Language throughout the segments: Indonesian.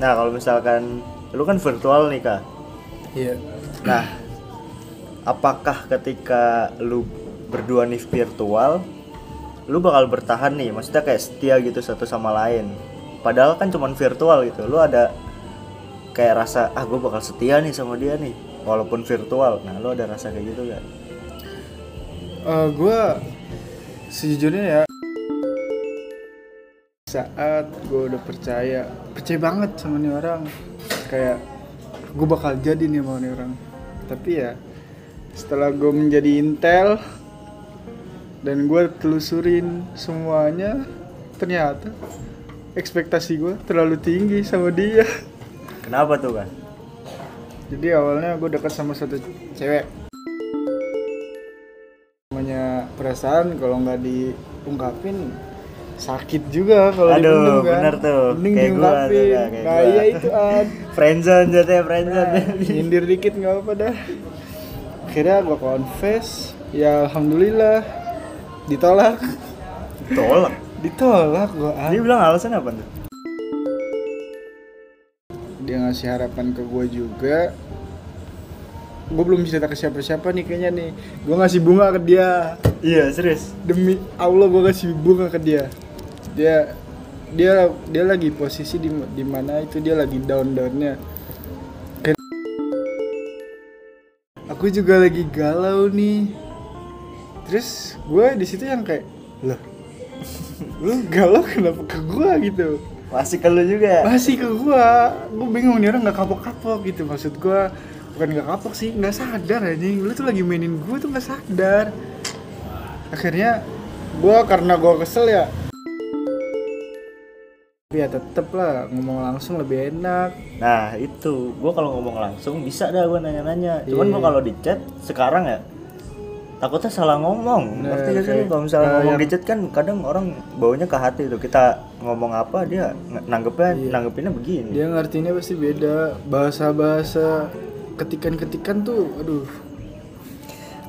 Nah kalau misalkan lu kan virtual nih kak. Iya. Nah apakah ketika lu berdua nih virtual, lu bakal bertahan nih? Maksudnya kayak setia gitu satu sama lain. Padahal kan cuman virtual gitu. Lu ada kayak rasa ah gue bakal setia nih sama dia nih walaupun virtual. Nah lu ada rasa kayak gitu gak? Eh, gue sejujurnya ya saat gue udah percaya percaya banget sama nih orang. Kayak gue bakal jadi nih sama nih orang. Tapi ya setelah gue menjadi intel dan gue telusurin semuanya ternyata ekspektasi gue terlalu tinggi sama dia. Kenapa tuh kan? jadi awalnya gue dekat sama satu cewek. Namanya perasaan kalau nggak diungkapin sakit juga kalau Aduh, dipendem kan bener tuh. mending Kayak gua tuh, kayak nah gua. iya itu ad Friendzone jatuhnya friendzone. Nah, nyindir dikit nggak apa dah akhirnya gue confess ya alhamdulillah ditolak Tolak. ditolak gue Dia bilang alasan apa tuh? dia ngasih harapan ke gue juga gue belum cerita ke siapa-siapa nih kayaknya nih gue ngasih bunga ke dia Iya serius. demi Allah gue kasih bunga ke dia dia dia dia lagi posisi di di mana itu dia lagi down downnya. Aku juga lagi galau nih. Terus gue di situ yang kayak loh lu galau kenapa ke gue gitu. Masih ke lu juga. masih ke gua. Gua bingung nih orang nggak kapok-kapok gitu. Maksud gua bukan nggak kapok sih nggak sadar anjing. Lu tuh lagi mainin gua tuh nggak sadar. Akhirnya gua karena gua kesel ya ya tetep lah ngomong langsung lebih enak Nah itu, gua kalau ngomong langsung bisa dah gua nanya-nanya. Cuman Iya. gua kalau di chat sekarang ya takutnya salah ngomong. Nah, Ngerti gak sih? Kalau misalnya kayak ngomong yang- di chat kan kadang orang baunya ke hati tuh. Kita ngomong apa dia ng- nanggepnya Iya. nanggepinnya begini. dia ngertinya pasti beda bahasa-bahasa ketikan-ketikan tuh aduh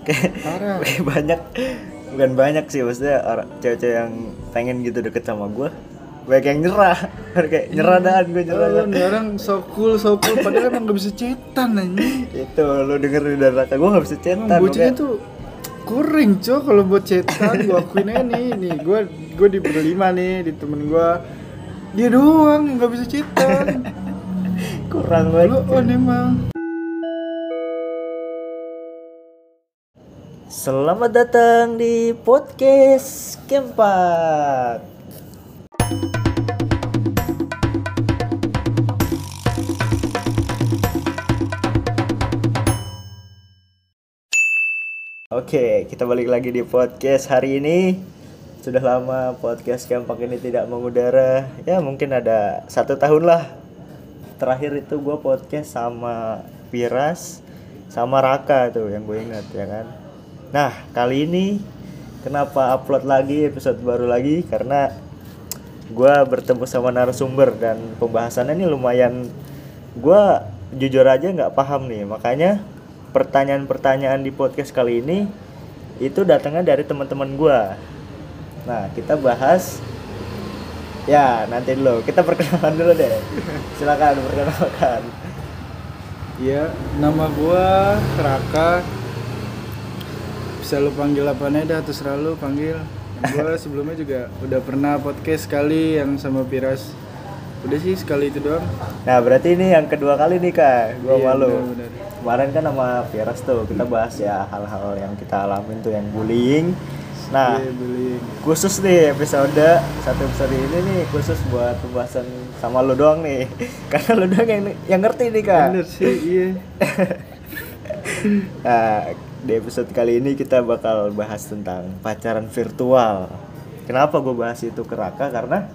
Kayak banyak bukan banyak sih maksudnya orang cewek-cewek yang pengen gitu deket sama gua banyak yang nyerah. Kayak nyerah dan gue nyerah. Oh, nih orang so cool so cool. Padahal emang gak bisa cetan anjing. Itu lu denger di neraka gua nggak bisa Emang cetan bocahnya makanya- tuh kuring cok kalau buat cetan. Gua akuin aja nih nih gua gua di berlima nih di temen gua. Dia doang nggak bisa cetan. Kurang banget on emang. Selamat datang di podcast Kempak. Oke, kita balik lagi di podcast hari ini. Sudah lama podcast Kempak ini tidak mengudara. Ya mungkin ada satu tahun lah. Terakhir itu gue podcast sama Piras, sama Raka tuh yang gue ingat ya kan. Nah kali ini kenapa upload lagi episode baru lagi karena gue bertemu sama narasumber dan pembahasannya ini lumayan gue jujur aja nggak paham nih. Makanya pertanyaan-pertanyaan di podcast kali ini itu datangnya dari teman-teman gue nah kita bahas ya nanti dulu. Kita perkenalan dulu deh. Silakan perkenalkan. Iya, nama gua Raka. Bisa lu panggil apa nih dah? Terserah lu panggil. Gua sebelumnya juga udah pernah podcast sekali yang sama Piras. Udah sih sekali itu doang. nah berarti ini yang kedua kali nih kak gue Iya, malu kemarin kan sama Piras tuh kita bahas ya hal-hal yang kita alamin tuh yang bullying nah Iya, beli. khusus nih episode satu episode ini nih khusus buat pembahasan sama lo doang nih karena lo doang yang yang ngerti nih kak Bener sih, iya. nah di episode kali ini kita bakal bahas tentang pacaran virtual. Kenapa gue bahas itu ke Raka? Karena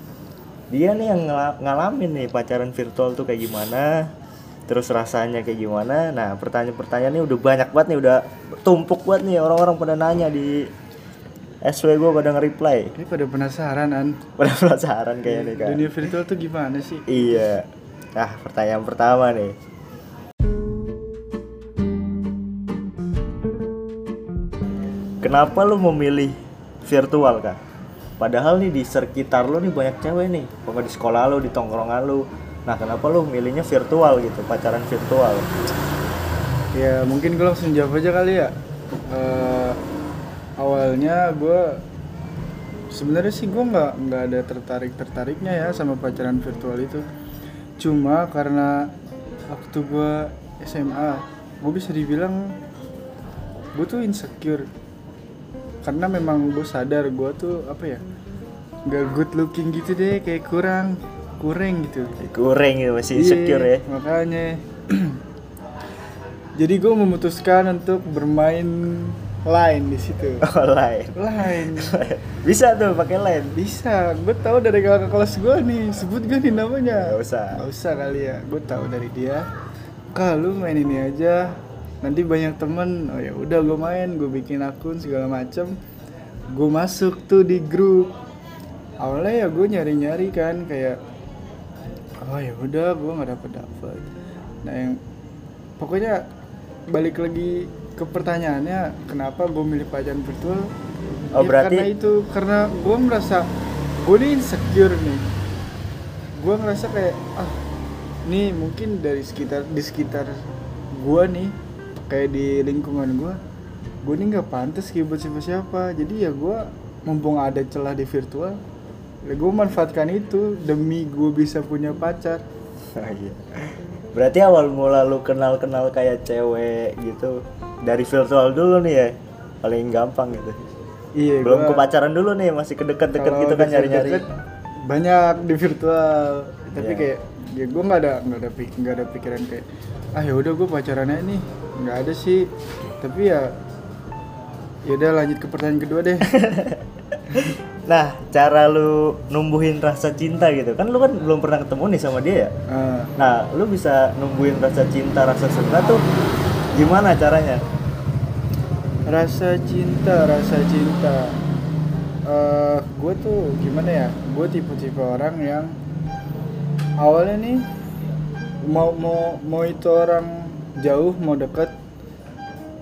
dia nih yang ngalamin nih pacaran virtual tuh kayak gimana terus rasanya kayak gimana. Nah pertanyaan-pertanyaan ini udah banyak banget nih udah tumpuk banget nih. Orang-orang pada nanya di SW gue pada nge-reply. Ini pada penasaran an. pada penasaran kayaknya nih kan Dunia virtual tuh gimana sih? iya. Nah pertanyaan pertama nih kenapa lu memilih virtual kan padahal nih di sekitar lu nih banyak cewek nih. Pokoknya di sekolah lu di tongkrongan lu. Nah kenapa lu milihnya virtual gitu pacaran virtual? Ya mungkin gue langsung jawab aja kali ya. Eh, awalnya gue sebenarnya sih gue nggak nggak ada tertarik tertariknya ya sama pacaran virtual itu. Cuma karena waktu gue SMA gue bisa dibilang gue tuh insecure karena memang gue sadar gue tuh apa ya nggak good looking gitu deh kayak kurang kurang gitu. Kurang gitu masih Iya, insecure ya. makanya. Jadi gue memutuskan untuk bermain line di situ. Online line. Bisa tuh pakai line. Bisa. Gue tahu dari kakak kelas gue nih sebut gak nih namanya. Nggak usah. Nggak usah kali ya gue tahu dari dia. Kalau main ini aja nanti banyak temen oh ya udah gue main gue bikin akun segala macem. Gue masuk tuh di grup. Awalnya ya gue nyari nyari kan kayak oh ya udah gue nggak dapet dapet. Nah yang pokoknya balik lagi ke pertanyaannya kenapa gue milih pacaran virtual? Oh, Ya, berarti- karena itu karena gue merasa gue nih insecure nih. Gue ngerasa kayak ah nih mungkin dari sekitar di sekitar gue nih kayak di lingkungan gue gue nih nggak pantas buat siapa siapa jadi ya gue mumpung ada celah di virtual ya gue manfaatkan itu demi gue bisa punya pacar Oh, iya. Berarti awal mula lu kenal-kenal kayak cewek gitu dari virtual dulu nih ya. Paling gampang gitu. iya Belum gua- ke pacaran dulu nih, masih ke deket-deket Kalau gitu kan nyari-nyari. banyak di virtual tapi Iya. kayak ya gue nggak ada nggak ada nggak ada pikiran kayak ah ya udah gue pacarannya nih nggak ada sih tapi ya ya udah lanjut ke pertanyaan kedua deh Nah, cara lu numbuhin rasa cinta gitu. Kan lu kan belum pernah ketemu nih sama dia ya. Ah, Nah, lu bisa numbuhin rasa cinta, rasa suka tuh gimana caranya? rasa cinta rasa cinta eh gue tuh gimana ya gue tipe-tipe orang yang awalnya nih mau mau mau itu orang jauh mau deket.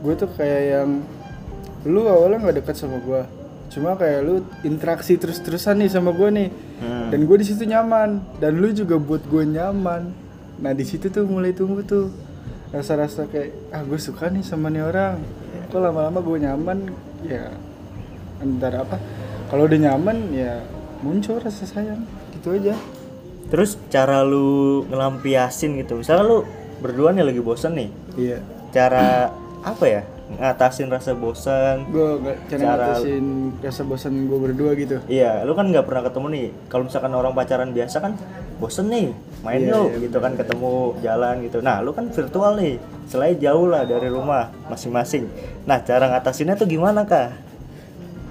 Gue tuh kayak yang lu awalnya nggak deket sama gue cuma kayak lu interaksi terus-terusan nih sama gue nih. Hmm. dan gue di situ nyaman. Dan lu juga buat gue nyaman. Nah di situ tuh mulai tumbuh tuh rasa-rasa kayak ah gue suka nih sama nih orang. Kok lama-lama gue nyaman? Ya entar apa? Kalau udah nyaman ya muncul rasa sayang. Gitu aja. Terus cara lu ngelampiasin gitu. Misalnya lu berdua nih lagi bosen nih. iya Cara apa ya? Ngatasin rasa bosan. gue cara Cara- ngatasin rasa bosan gue berdua gitu Iya, lu kan nggak pernah ketemu nih. Kalau misalkan orang pacaran biasa kan bosen nih, main Iya, yuk iya, gitu kan ketemu jalan gitu. Nah, lu kan virtual nih, selain jauh lah dari rumah masing-masing. Nah, cara ngatasinnya tuh gimana kak?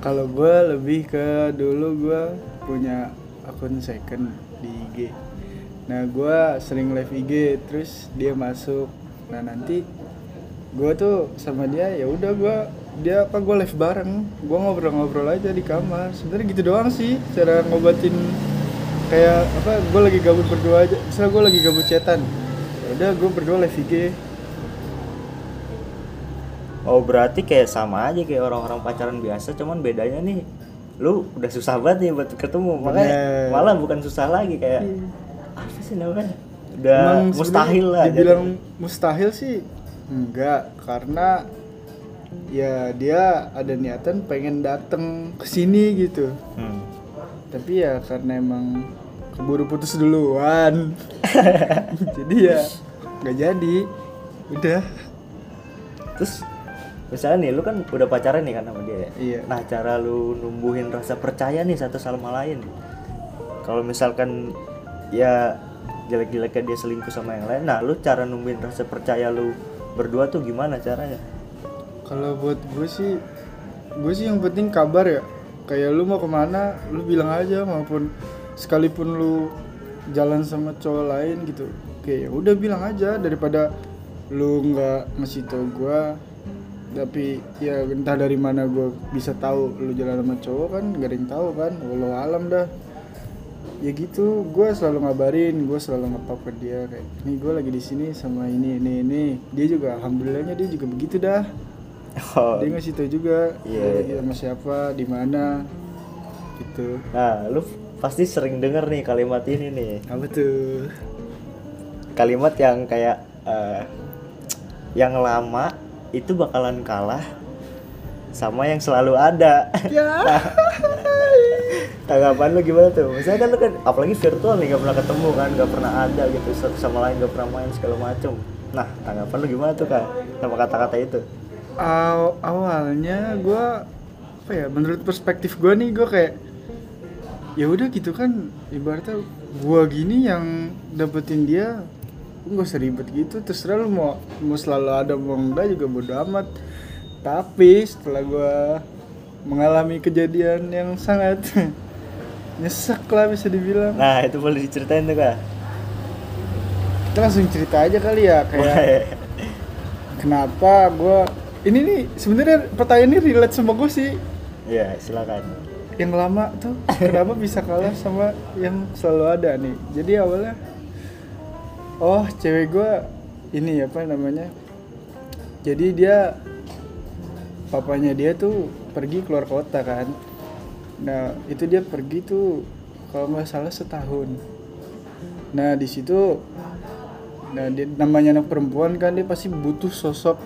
Kalau gue lebih ke dulu gue punya akun second di IG. Nah gue sering live IG, terus dia masuk. Nah nanti gue tuh sama dia ya udah gue dia apa gue live bareng, gue ngobrol-ngobrol aja di kamar. Sebenarnya gitu doang sih cara ngobatin kayak apa gue lagi gabut berdua aja. Misalnya gue lagi gabut chatan, ya udah gue berdua live IG. Oh berarti kayak sama aja kayak orang-orang pacaran biasa, cuman bedanya nih, lu udah susah banget nih buat ketemu, makanya Bener. malah bukan susah lagi kayak Iya. Apa sih namanya? Udah Emang mustahil lah. Dibilang mustahil sih enggak karena ya dia ada niatan pengen dateng ke sini gitu. jadi. Hmm. Tapi ya karena emang keburu putus duluan. jadi ya nggak jadi. Udah. Terus misalnya nih, lu kan udah pacaran nih kan sama dia ya? Iya. Nah, cara lu numbuhin rasa percaya nih satu sama lain. Kalau misalkan ya jelek-jeleknya dia selingkuh sama yang lain, nah lu cara numbuhin rasa percaya lu berdua tuh gimana caranya? Kalau buat gue sih, gue sih yang penting kabar ya. Kayak lu mau ke mana, lu bilang aja maupun sekalipun lu jalan sama cowok lain gitu. Kayak ya udah bilang aja daripada lu nggak ngasih tau gue. Tapi ya entah dari mana gue bisa tahu lu jalan sama cowok kan, gak ada yang tahu kan. Walau alam dah. Ya gitu, gue selalu ngabarin, gue selalu ngepap ke dia kayak, nih gue lagi di sini sama ini ini ini. Dia juga alhamdulillahnya dia juga begitu dah Oh, dia ngasih tau juga iya. lagi sama siapa di mana gitu Nah, lu pasti sering denger nih kalimat ini nih. apa tuh kalimat yang kayak eh, yang lama itu bakalan kalah sama yang selalu ada. Ya. Tanggapan lu gimana tuh? Misalnya kan lu kan apalagi virtual nih gak pernah ketemu kan, gak pernah ada gitu satu sama lain gak pernah main segala macem. Nah tanggapan lu gimana tuh kak sama kata-kata itu? Aw- awalnya gue apa ya menurut perspektif gue nih gue kayak ya udah gitu kan ibaratnya gue gini yang dapetin dia lu nggak usah ribet gitu terserah lu mau mau selalu ada mau enggak juga bodo amat tapi setelah gue mengalami kejadian yang sangat nyesek lah bisa dibilang. Nah itu boleh diceritain tuh kak. kita langsung cerita aja kali ya kayak kenapa gue ini nih sebenarnya pertanyaan ini relate sama gue sih. Iya silakan. yang lama tuh kenapa bisa kalah sama yang selalu ada nih? Jadi awalnya oh cewek gue ini apa namanya? Jadi dia papanya dia tuh pergi keluar kota kan. Nah itu dia pergi tuh kalau nggak salah setahun. Nah di situ nah dia, namanya anak perempuan kan dia pasti butuh sosok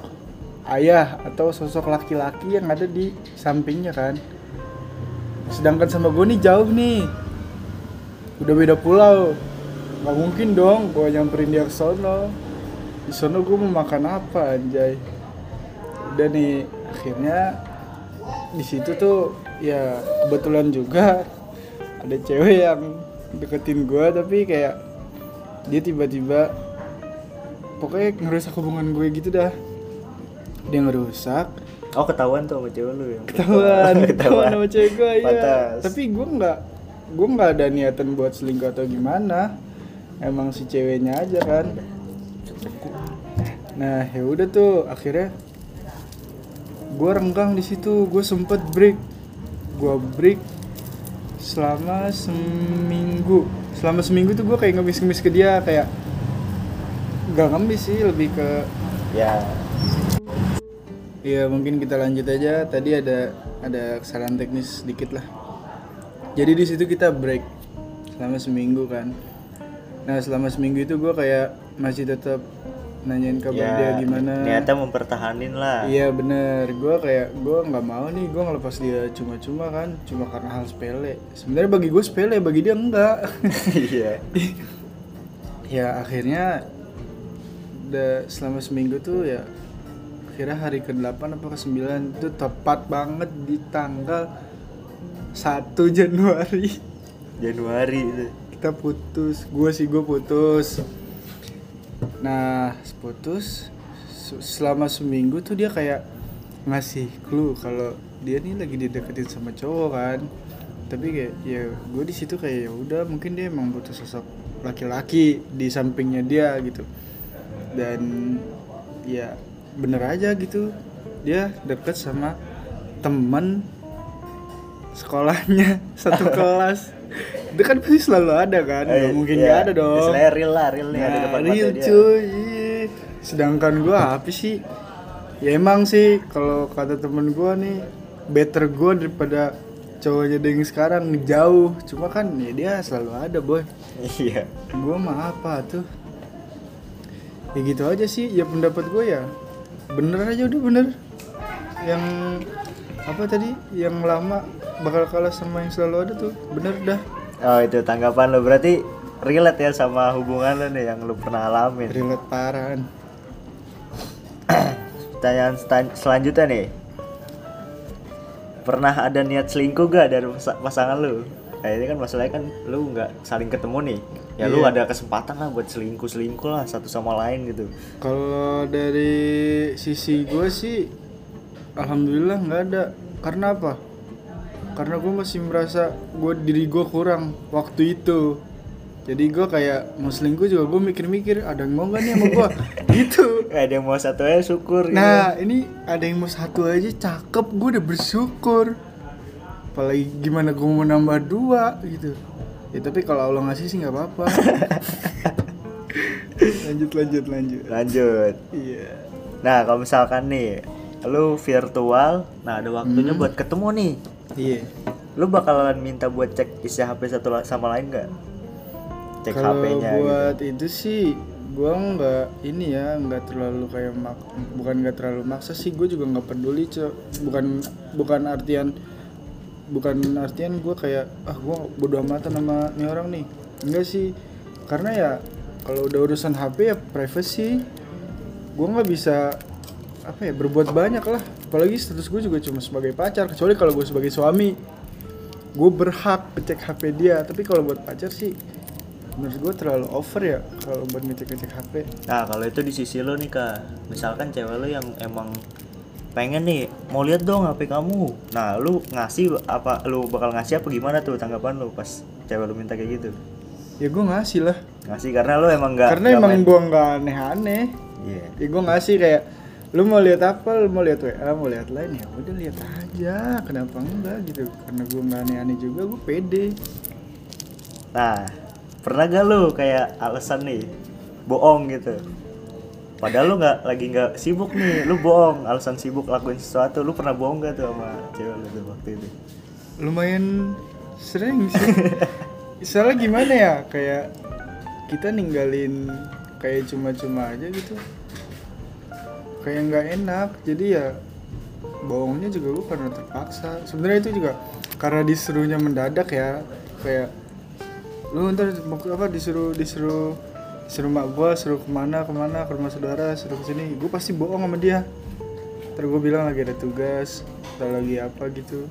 ayah atau sosok laki-laki yang ada di sampingnya kan. Sedangkan sama gue nih jauh nih. Udah beda pulau. Nggak mungkin dong gue nyamperin dia ke sono. Di sono gue mau makan apa anjay? Udah nih akhirnya di situ tuh ya kebetulan juga ada cewek yang deketin gue tapi kayak dia tiba-tiba pokoknya ngerusak hubungan gue gitu dah. Dia ngerusak. Oh ketahuan tuh sama cewek lu ya? ketahuan. Ketahuan. Sama cewek gue ya tapi gue nggak gue nggak ada niatan buat selingkuh atau gimana. Emang si ceweknya aja kan. Nah ya udah tuh akhirnya gue renggang di situ gue sempet break gue break selama seminggu selama seminggu tuh gue kayak ngemis-ngemis ke dia kayak gak ngemis sih lebih ke Ya Iya mungkin kita lanjut aja. Tadi ada ada kesalahan teknis sedikit lah. Jadi di situ kita break selama seminggu kan. Nah selama seminggu itu gue kayak masih tetap nanyain kabar ya, dia gimana. Niatnya mempertahanin lah. Iya bener. Gue kayak gue nggak mau nih gue ngelepas dia cuma-cuma kan, cuma karena hal sepele. Sebenarnya bagi gue sepele, bagi dia enggak. Iya. ya akhirnya udah selama seminggu tuh ya akhirnya hari ke-8 apa ke-9 itu tepat banget di tanggal 1 Januari Januari itu. kita putus gue sih gue putus nah putus se- selama seminggu tuh dia kayak ngasih clue kalau dia nih lagi dideketin sama cowok kan. Tapi kayak ya gue di situ kayak ya udah mungkin dia emang butuh sosok laki-laki di sampingnya dia gitu. Dan ya bener aja gitu. Dia deket sama temen sekolahnya satu kelas. Itu kan pasti selalu ada kan? Nggak Eh, mungkin iya. nggak ada dong. Istilahnya real lah, real nih ada Nah, depan real cuy. Iya. sedangkan gua apa sih? Ya emang sih kalau kata temen gua nih better gua daripada cowoknya yang sekarang jauh. Cuma kan ya dia selalu ada boy. Iya. gua mah apa tuh? Ya gitu aja sih ya pendapat gua ya. Bener aja udah bener. Yang apa tadi yang lama bakal kalah sama yang selalu ada tuh bener dah Oh itu tanggapan lo berarti relate ya sama hubungan lo nih yang lo pernah alamin. relate parahan Pertanyaan selanjutnya nih. Pernah ada niat selingkuh gak dari pas- pasangan lu? Nah ini kan masalahnya kan lu nggak saling ketemu nih. Ya lu Iya. ada kesempatan lah buat selingkuh selingkuh lah satu sama lain gitu. Kalau dari sisi gue sih, alhamdulillah nggak ada. Karena apa? Karena gue masih merasa gue diri gue kurang waktu itu. Jadi gue kayak mau selingkuh juga gue mikir-mikir ada yang mau gak nih sama gue gitu. Ada yang mau satu aja syukur gitu. Nah ini ada yang mau satu aja cakep gue udah bersyukur. Apalagi gimana gue mau nambah dua gitu. Ya tapi kalau Allah ngasih sih nggak apa-apa. lanjut lanjut lanjut. Lanjut. Iya. Nah kalau misalkan nih lu virtual, nah ada waktunya Hmm. buat ketemu nih. Iya. Lu bakalan minta buat cek isi HP satu sama lain gak? Cek Kalau HP-nya gitu. buat itu sih gue nggak ini ya nggak terlalu kayak mak bukan nggak terlalu maksa sih gue juga nggak peduli cok bukan bukan artian bukan artian gue kayak ah gue bodo amatan sama nih orang nih enggak sih karena ya kalau udah urusan HP ya privacy gue nggak bisa apa ya berbuat banyak lah apalagi status gue juga cuma sebagai pacar kecuali kalau gue sebagai suami gue berhak ngecek HP dia tapi kalau buat pacar sih menurut gue terlalu over ya kalau buat ngecek ngecek HP Nah kalau itu di sisi lo nih kak, misalkan cewek lo yang emang pengen nih mau lihat dong HP kamu. Nah lu ngasih apa? Lu bakal ngasih apa gimana tuh tanggapan lu pas cewek lu minta kayak gitu? ya gue ngasih lah Ngasih karena lu emang nggak karena nggak emang gue nggak aneh-aneh Iya. ya gue ngasih kayak lu mau lihat apa? Lu mau lihat WA mau lihat lain? Ya udah lihat aja. Kenapa enggak gitu? Karena gue nggak aneh-aneh juga gue pede. Nah pernah gak lu kayak alasan nih bohong gitu? Padahal lu nggak lagi nggak sibuk nih, lu bohong. Alasan sibuk lakuin sesuatu. Lu pernah bohong gak tuh sama cewek lu tuh waktu itu? lumayan sering sih. Soalnya gimana ya kayak kita ninggalin kayak cuma-cuma aja gitu kayak nggak enak. Jadi ya bohongnya juga gue karena terpaksa. Sebenarnya itu juga karena disuruhnya mendadak ya. Kayak lu ntar mau apa disuruh disuruh disuruh mak gue suruh ke mana ke mana ke rumah saudara suruh ke sini gue pasti bohong sama dia. Ntar gue bilang lagi ada tugas atau lagi apa gitu.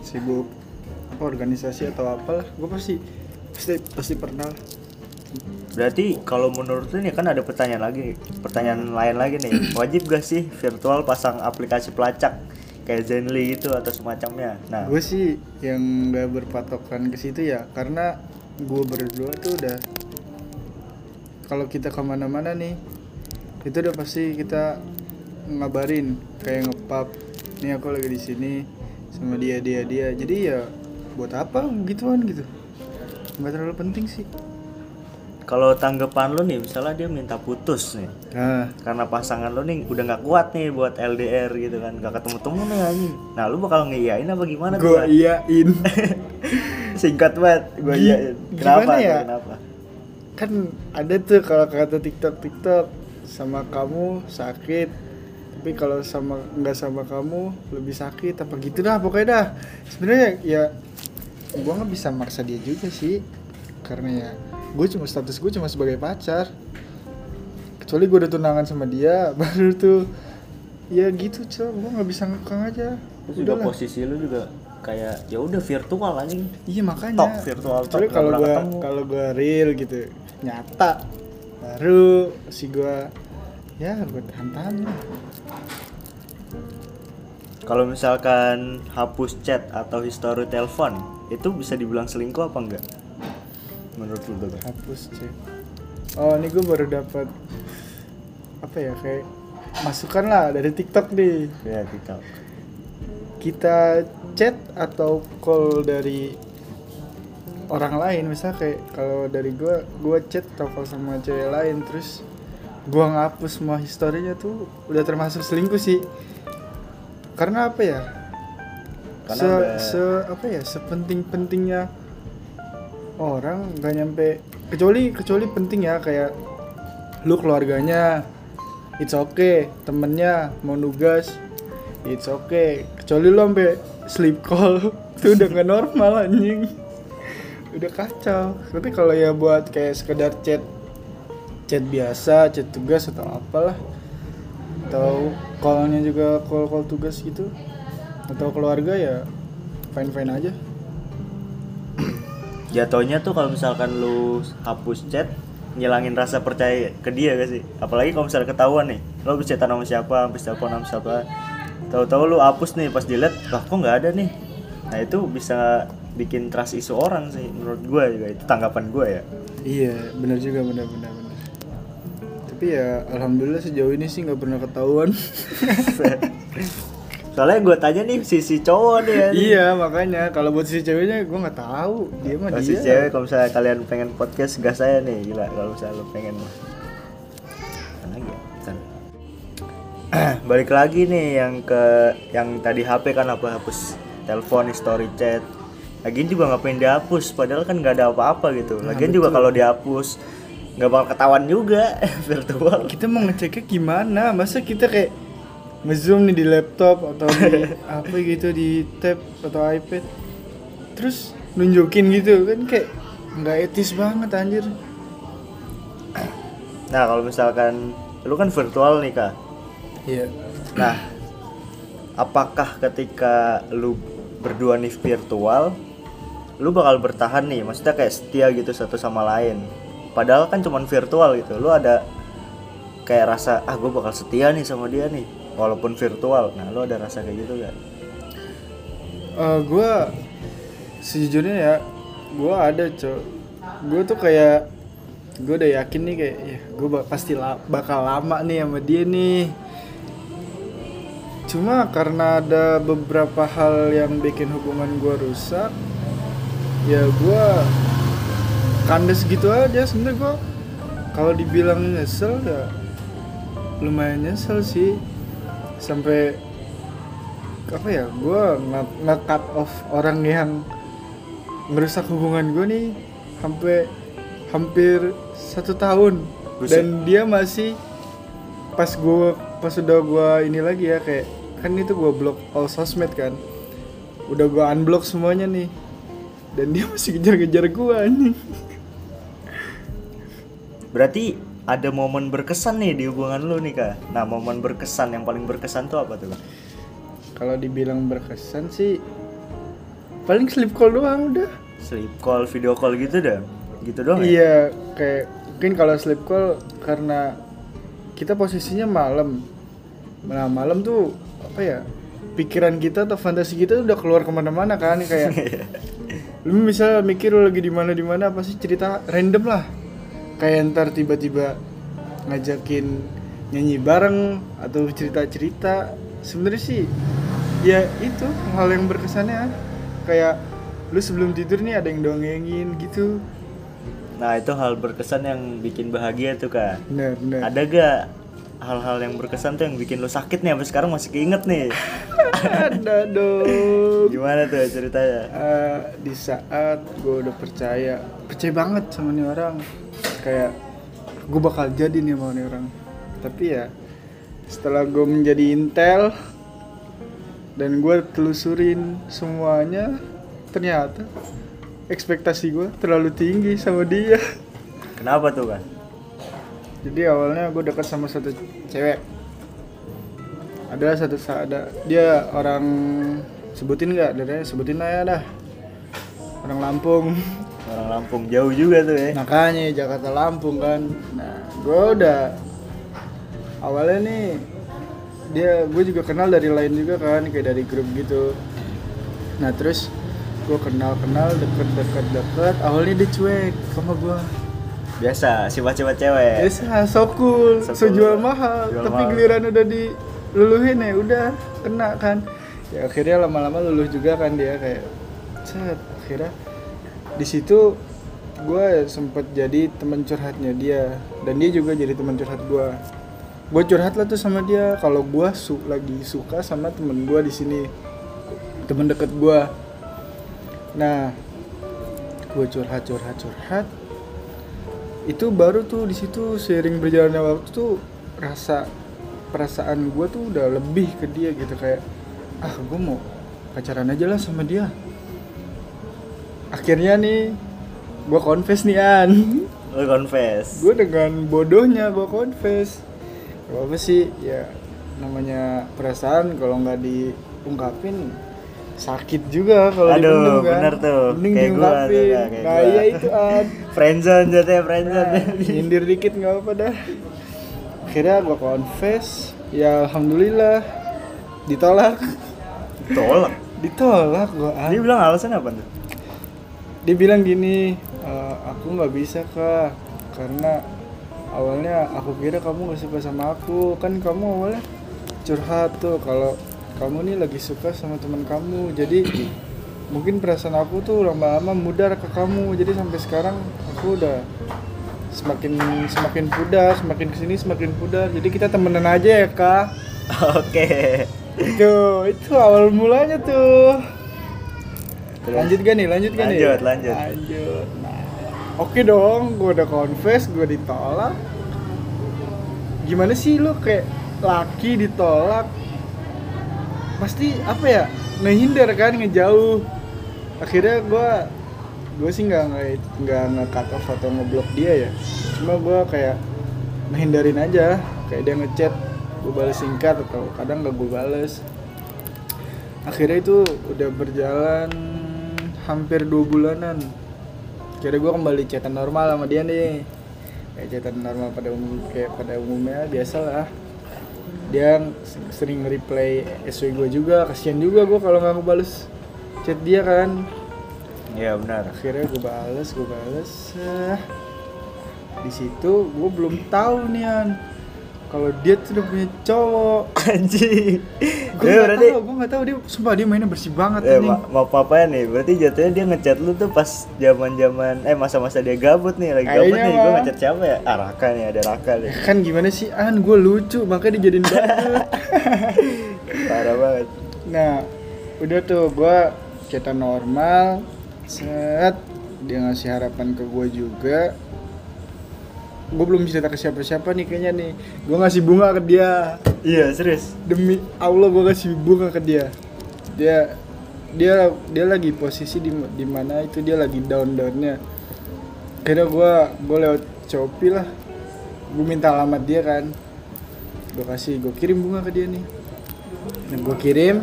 Sibuk apa organisasi atau apa gue pasti pasti pasti pernah Berarti kalau menurut lu nih kan ada pertanyaan lagi, pertanyaan lain lagi nih. Wajib gak sih virtual pasang aplikasi pelacak kayak Zenly gitu atau semacamnya? Nah, gue sih yang nggak berpatokan ke situ ya karena gue berdua tuh udah kalau kita ke mana-mana nih itu udah pasti kita ngabarin kayak ngepap nih aku lagi di sini sama dia dia dia jadi ya buat apa gituan gitu nggak terlalu penting sih kalau tanggapan lu nih, misalnya dia minta putus nih, nah karena pasangan lu nih udah nggak kuat nih buat LDR gitu kan, nggak ketemu temu nih anjing. Nah, lu bakal ngeiyain apa gimana tuh? gue Lan? iyain Singkat banget, gue Gi- iyain. Kenapa? tuh? ya? Kenapa? kan ada tuh kalau kata TikTok TikTok sama kamu sakit tapi kalau sama nggak sama kamu lebih sakit apa gitu dah pokoknya dah sebenarnya ya gua nggak bisa maksa dia juga sih karena ya gue cuma status gue cuma sebagai pacar kecuali gue udah tunangan sama dia baru tuh ya gitu cok gue nggak bisa ngekang aja Terus juga Udahlah. posisi lu juga kayak ya udah virtual anjing. Iya makanya. Talk virtual Kecuali kalau ketemu. kalau gua real gitu nyata baru si gua ya gua tahan Kalau misalkan hapus chat atau histori telepon, itu bisa dibilang selingkuh apa enggak? Menurut lu hapus cek. Oh ini gua baru dapat apa ya kayak masukan lah dari TikTok nih. Ya, TikTok. Kita chat atau call dari orang lain misalnya kayak kalau dari gua gua chat atau call sama cewek lain terus gua ngapus semua historinya tuh udah termasuk selingkuh sih karena apa ya Karena se, udah- se- apa ya sepenting pentingnya orang nggak nyampe. Kecuali kecuali penting ya kayak lu keluarganya it's okay. Temennya mau nugas it's okay. Kecuali lu sampai sleep call itu udah nggak normal anjing. Udah kacau. Tapi kalau ya buat kayak sekedar chat chat biasa chat tugas atau apalah atau callnya juga call call tugas gitu atau keluarga ya fine fine aja Jatuhnya tuh kalau misalkan lu hapus chat, ngilangin rasa percaya ke dia gak sih? Apalagi kalau misalnya ketahuan nih, lu habis chatan sama siapa, habis telepon sama siapa, tahu-tahu lu hapus nih pas dilihat, lah kok nggak ada nih. Nah itu bisa bikin trust isu orang sih menurut gue juga itu tanggapan gue ya. iya benar juga benar benar benar tapi ya alhamdulillah sejauh ini sih nggak pernah ketahuan Soalnya gue tanya nih sisi cowok nih ya. iya makanya kalau buat si ceweknya gue nggak tahu dia mah dia si cewek kalau misalnya kalian pengen podcast gas saya nih gila kalau misalnya lu pengen lagi ya? Bentar. Balik lagi nih yang ke yang tadi HP kan apa hapus telepon, story chat. Lagian juga ngapain dihapus padahal kan nggak ada apa-apa gitu. Nah, Lagian juga betul. kalau dihapus nggak bakal ketahuan juga virtual kita mau ngeceknya gimana masa kita kayak ngezoom nih di laptop atau di apa gitu di tab atau iPad. Terus nunjukin gitu kan kayak nggak etis banget anjir. Nah kalau misalkan lu kan virtual nih kak. Iya. Nah apakah ketika lu berdua nih virtual lu bakal bertahan nih? Maksudnya kayak setia gitu satu sama lain. Padahal kan cuman virtual gitu. Lu ada kayak rasa ah gue bakal setia nih sama dia nih walaupun virtual. Nah lu ada rasa kayak gitu gak Eh gue sejujurnya ya gue ada cok. Gue tuh kayak gue udah yakin nih kayak ya gue pasti la- bakal lama nih sama dia nih. Cuma karena ada beberapa hal yang bikin hubungan gue rusak ya gue kandes gitu aja sebenernya gue kalau dibilang nyesel ya lumayan nyesel sih sampai apa ya gue nge-cut off orang yang ngerusak hubungan gue nih sampai hampir satu tahun. Buset. dan dia masih pas gue pas udah gue ini lagi ya kayak kan itu gue blok all sosmed kan. Udah gue unblock semuanya nih. Dan dia masih kejar-kejar gue anjing. Berarti ada momen berkesan nih di hubungan lu nih kak nah momen berkesan yang paling berkesan tuh apa tuh Kak? kalau dibilang berkesan sih paling sleep call doang udah sleep call video call gitu dah gitu doang ya? Iya, kayak mungkin kalau sleep call karena kita posisinya malam. Nah malam tuh apa ya? Pikiran kita atau fantasi kita udah keluar ke mana-mana kan kayak lu bisa mikir lu lagi di mana di mana pasti cerita random lah kayak ntar tiba-tiba ngajakin nyanyi bareng atau cerita-cerita. Sebenarnya sih ya itu hal yang berkesannya. Kayak lu sebelum tidur nih ada yang dongengin gitu. Nah itu hal berkesan yang bikin bahagia tuh kak. Bener bener ada gak hal-hal yang berkesan tuh yang bikin lu sakit nih? Sampai sekarang masih keinget nih. Ada dong. Gimana tuh ceritanya? Eh, di saat gue udah percaya percaya banget sama nih orang kayak gue bakal jadi nih sama nih orang. Tapi ya setelah gue menjadi intel dan gue telusurin semuanya ternyata ekspektasi gue terlalu tinggi sama dia. Kenapa tuh kak? Jadi awalnya gue dekat sama satu cewek. Ada satu ada dia orang sebutin nggak? Dari sebutin aja dah. Orang Lampung orang Lampung jauh juga tuh ya. Makanya Jakarta Lampung kan. Nah gue udah awalnya nih dia gue juga kenal dari lain juga kan. Kayak dari grup gitu. Nah terus gue kenal kenal deket deket deket awalnya dia cuek sama gue biasa sifat-sifat cewek. Biasa, so cool, So jual mahal, Jual tapi mahal. giliran udah diluluhin ya udah kena kan. Ya akhirnya lama-lama luluh juga kan dia kayak set akhirnya di situ gue sempet jadi teman curhatnya dia dan dia juga jadi teman curhat gue. Gue curhat lah tuh sama dia kalau gue su lagi suka sama temen gue di sini temen deket gue. Nah, gue curhat curhat curhat itu baru tuh di situ seiring berjalannya waktu tuh rasa perasaan gue tuh udah lebih ke dia gitu kayak ah gue mau pacaran aja lah sama dia akhirnya nih gue confess nih an. Lu confess. Gue dengan bodohnya gue confess. Gak apa sih? Ya namanya perasaan kalau nggak diungkapin sakit juga kalau Aduh, kan. bener tuh. mending Kayak gua tuh, kayak nah iya itu an. Friendzone jatuhnya friendzone. Nah, nyindir dikit nggak apa dah. Akhirnya gue confess. Ya alhamdulillah. Ditolak. Tolak ditolak gue dia bilang alasan apa tuh dia bilang gini "Eh, aku nggak bisa kak karena awalnya aku kira kamu nggak suka sama aku. Kan kamu awalnya curhat tuh kalau kamu nih lagi suka sama teman kamu jadi mungkin perasaan aku tuh lama-lama mudar ke kamu. Jadi sampai sekarang aku udah semakin semakin pudar semakin ke sini semakin pudar. Jadi kita temenan aja ya kak. Oke. Itu itu awal mulanya tuh Terus? lanjut gak nih? Lanjut gak nih? Lanjut, lanjut. lanjut. Nah oke dong. Gue udah confess gue ditolak. Gimana sih lu kayak laki ditolak? Pasti apa ya? Ngehindar kan ngejauh. Akhirnya gue gue sih nggak nggak nge cut off atau ngeblok dia ya. Cuma gue kayak menghindarin aja. Kayak dia ngechat gue balas singkat atau kadang nggak gue bales akhirnya itu udah berjalan hampir dua bulanan. Akhirnya gue kembali chatan normal sama dia nih. Kayak chatan normal pada umum kayak pada umumnya biasa lah dia sering reply SW gue juga kasihan juga gue kalau nggak ngebales chat dia kan. Iya benar. akhirnya gue bales gue bales eh, di situ gue belum tahu nih an kalau dia tuh udah punya cowok Anjing. gue Ya, nggak berarti tahu gue nggak tahu dia sumpah dia mainnya bersih banget ya, anjing. ma maaf apa nih? Berarti jatuhnya dia ngechat lu tuh pas zaman-zaman eh masa-masa dia gabut nih, lagi gabut Kayaknya nih. Gue ngechat siapa ya? Ah, Raka nih, ada Raka nih. kan gimana sih an gue lucu makanya dijadiin banget Parah banget. nah udah tuh gue chatan normal set dia ngasih harapan ke gue juga gue belum cerita ke siapa-siapa nih kayaknya nih. Gue ngasih bunga ke dia. Iya, serius. demi Allah gue kasih bunga ke dia. Dia dia dia lagi posisi di di mana itu dia lagi down downnya kira gue gue lewat Shopee lah. Gue minta alamat dia kan. Gue kasih gue kirim bunga ke dia nih. Dan gue kirim.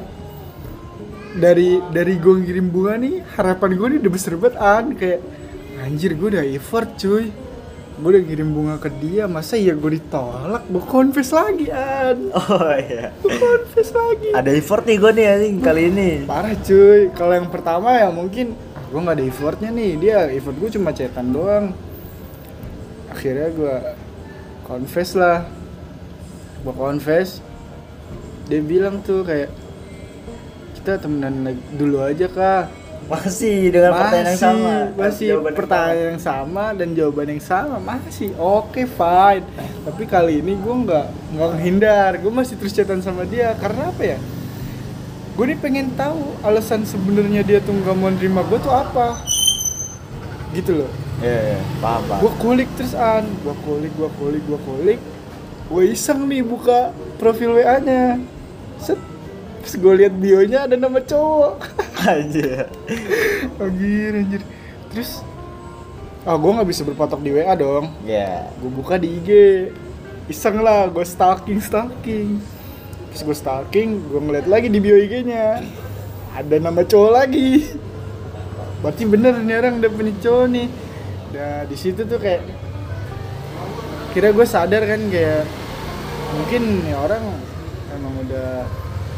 Dari dari gue ngirim bunga nih harapan gue nih udah besar banget an. Kayak anjir gue udah effort cuy gue udah ngirim bunga ke dia masa ya gue ditolak? Gue confess lagi an. Oh iya. gue confess lagi. Ada effort nih gue nih anjing kali ini. parah cuy. Kalau yang pertama ya mungkin ah, gue nggak ada effortnya nih. Dia effort gue cuma cetan doang. Akhirnya gue confess lah. Gue confess. Dia bilang tuh kayak kita temenan dulu aja kak Masih dengan pertanyaan yang sama. masih pertanyaan yang sama dan jawaban yang sama masih. Oke fine. Tapi kali ini gue nggak nggak menghindar. Gue masih terus chatan sama dia. Karena apa ya? Gue nih pengen tahu alasan sebenarnya dia tuh nggak mau nerima gue tuh apa. Gitu loh. Iya, iya, paham, paham. gue kulik terus an. Gue kulik gue kulik gue kulik. Gue iseng nih buka profil wa nya set. Terus gue lihat bionya ada nama cowok Anjir. anjir anjir. Terus ah gue nggak bisa berpatok di wa dong. Ya. gue buka di IG iseng lah gue stalking stalking. Terus gue stalking gue ngeliat lagi di bio IG-nya ada nama cowok lagi. Berarti bener nih orang udah punya cowok nih. Nah di situ tuh kayak kira gue sadar kan kayak mungkin nih orang emang udah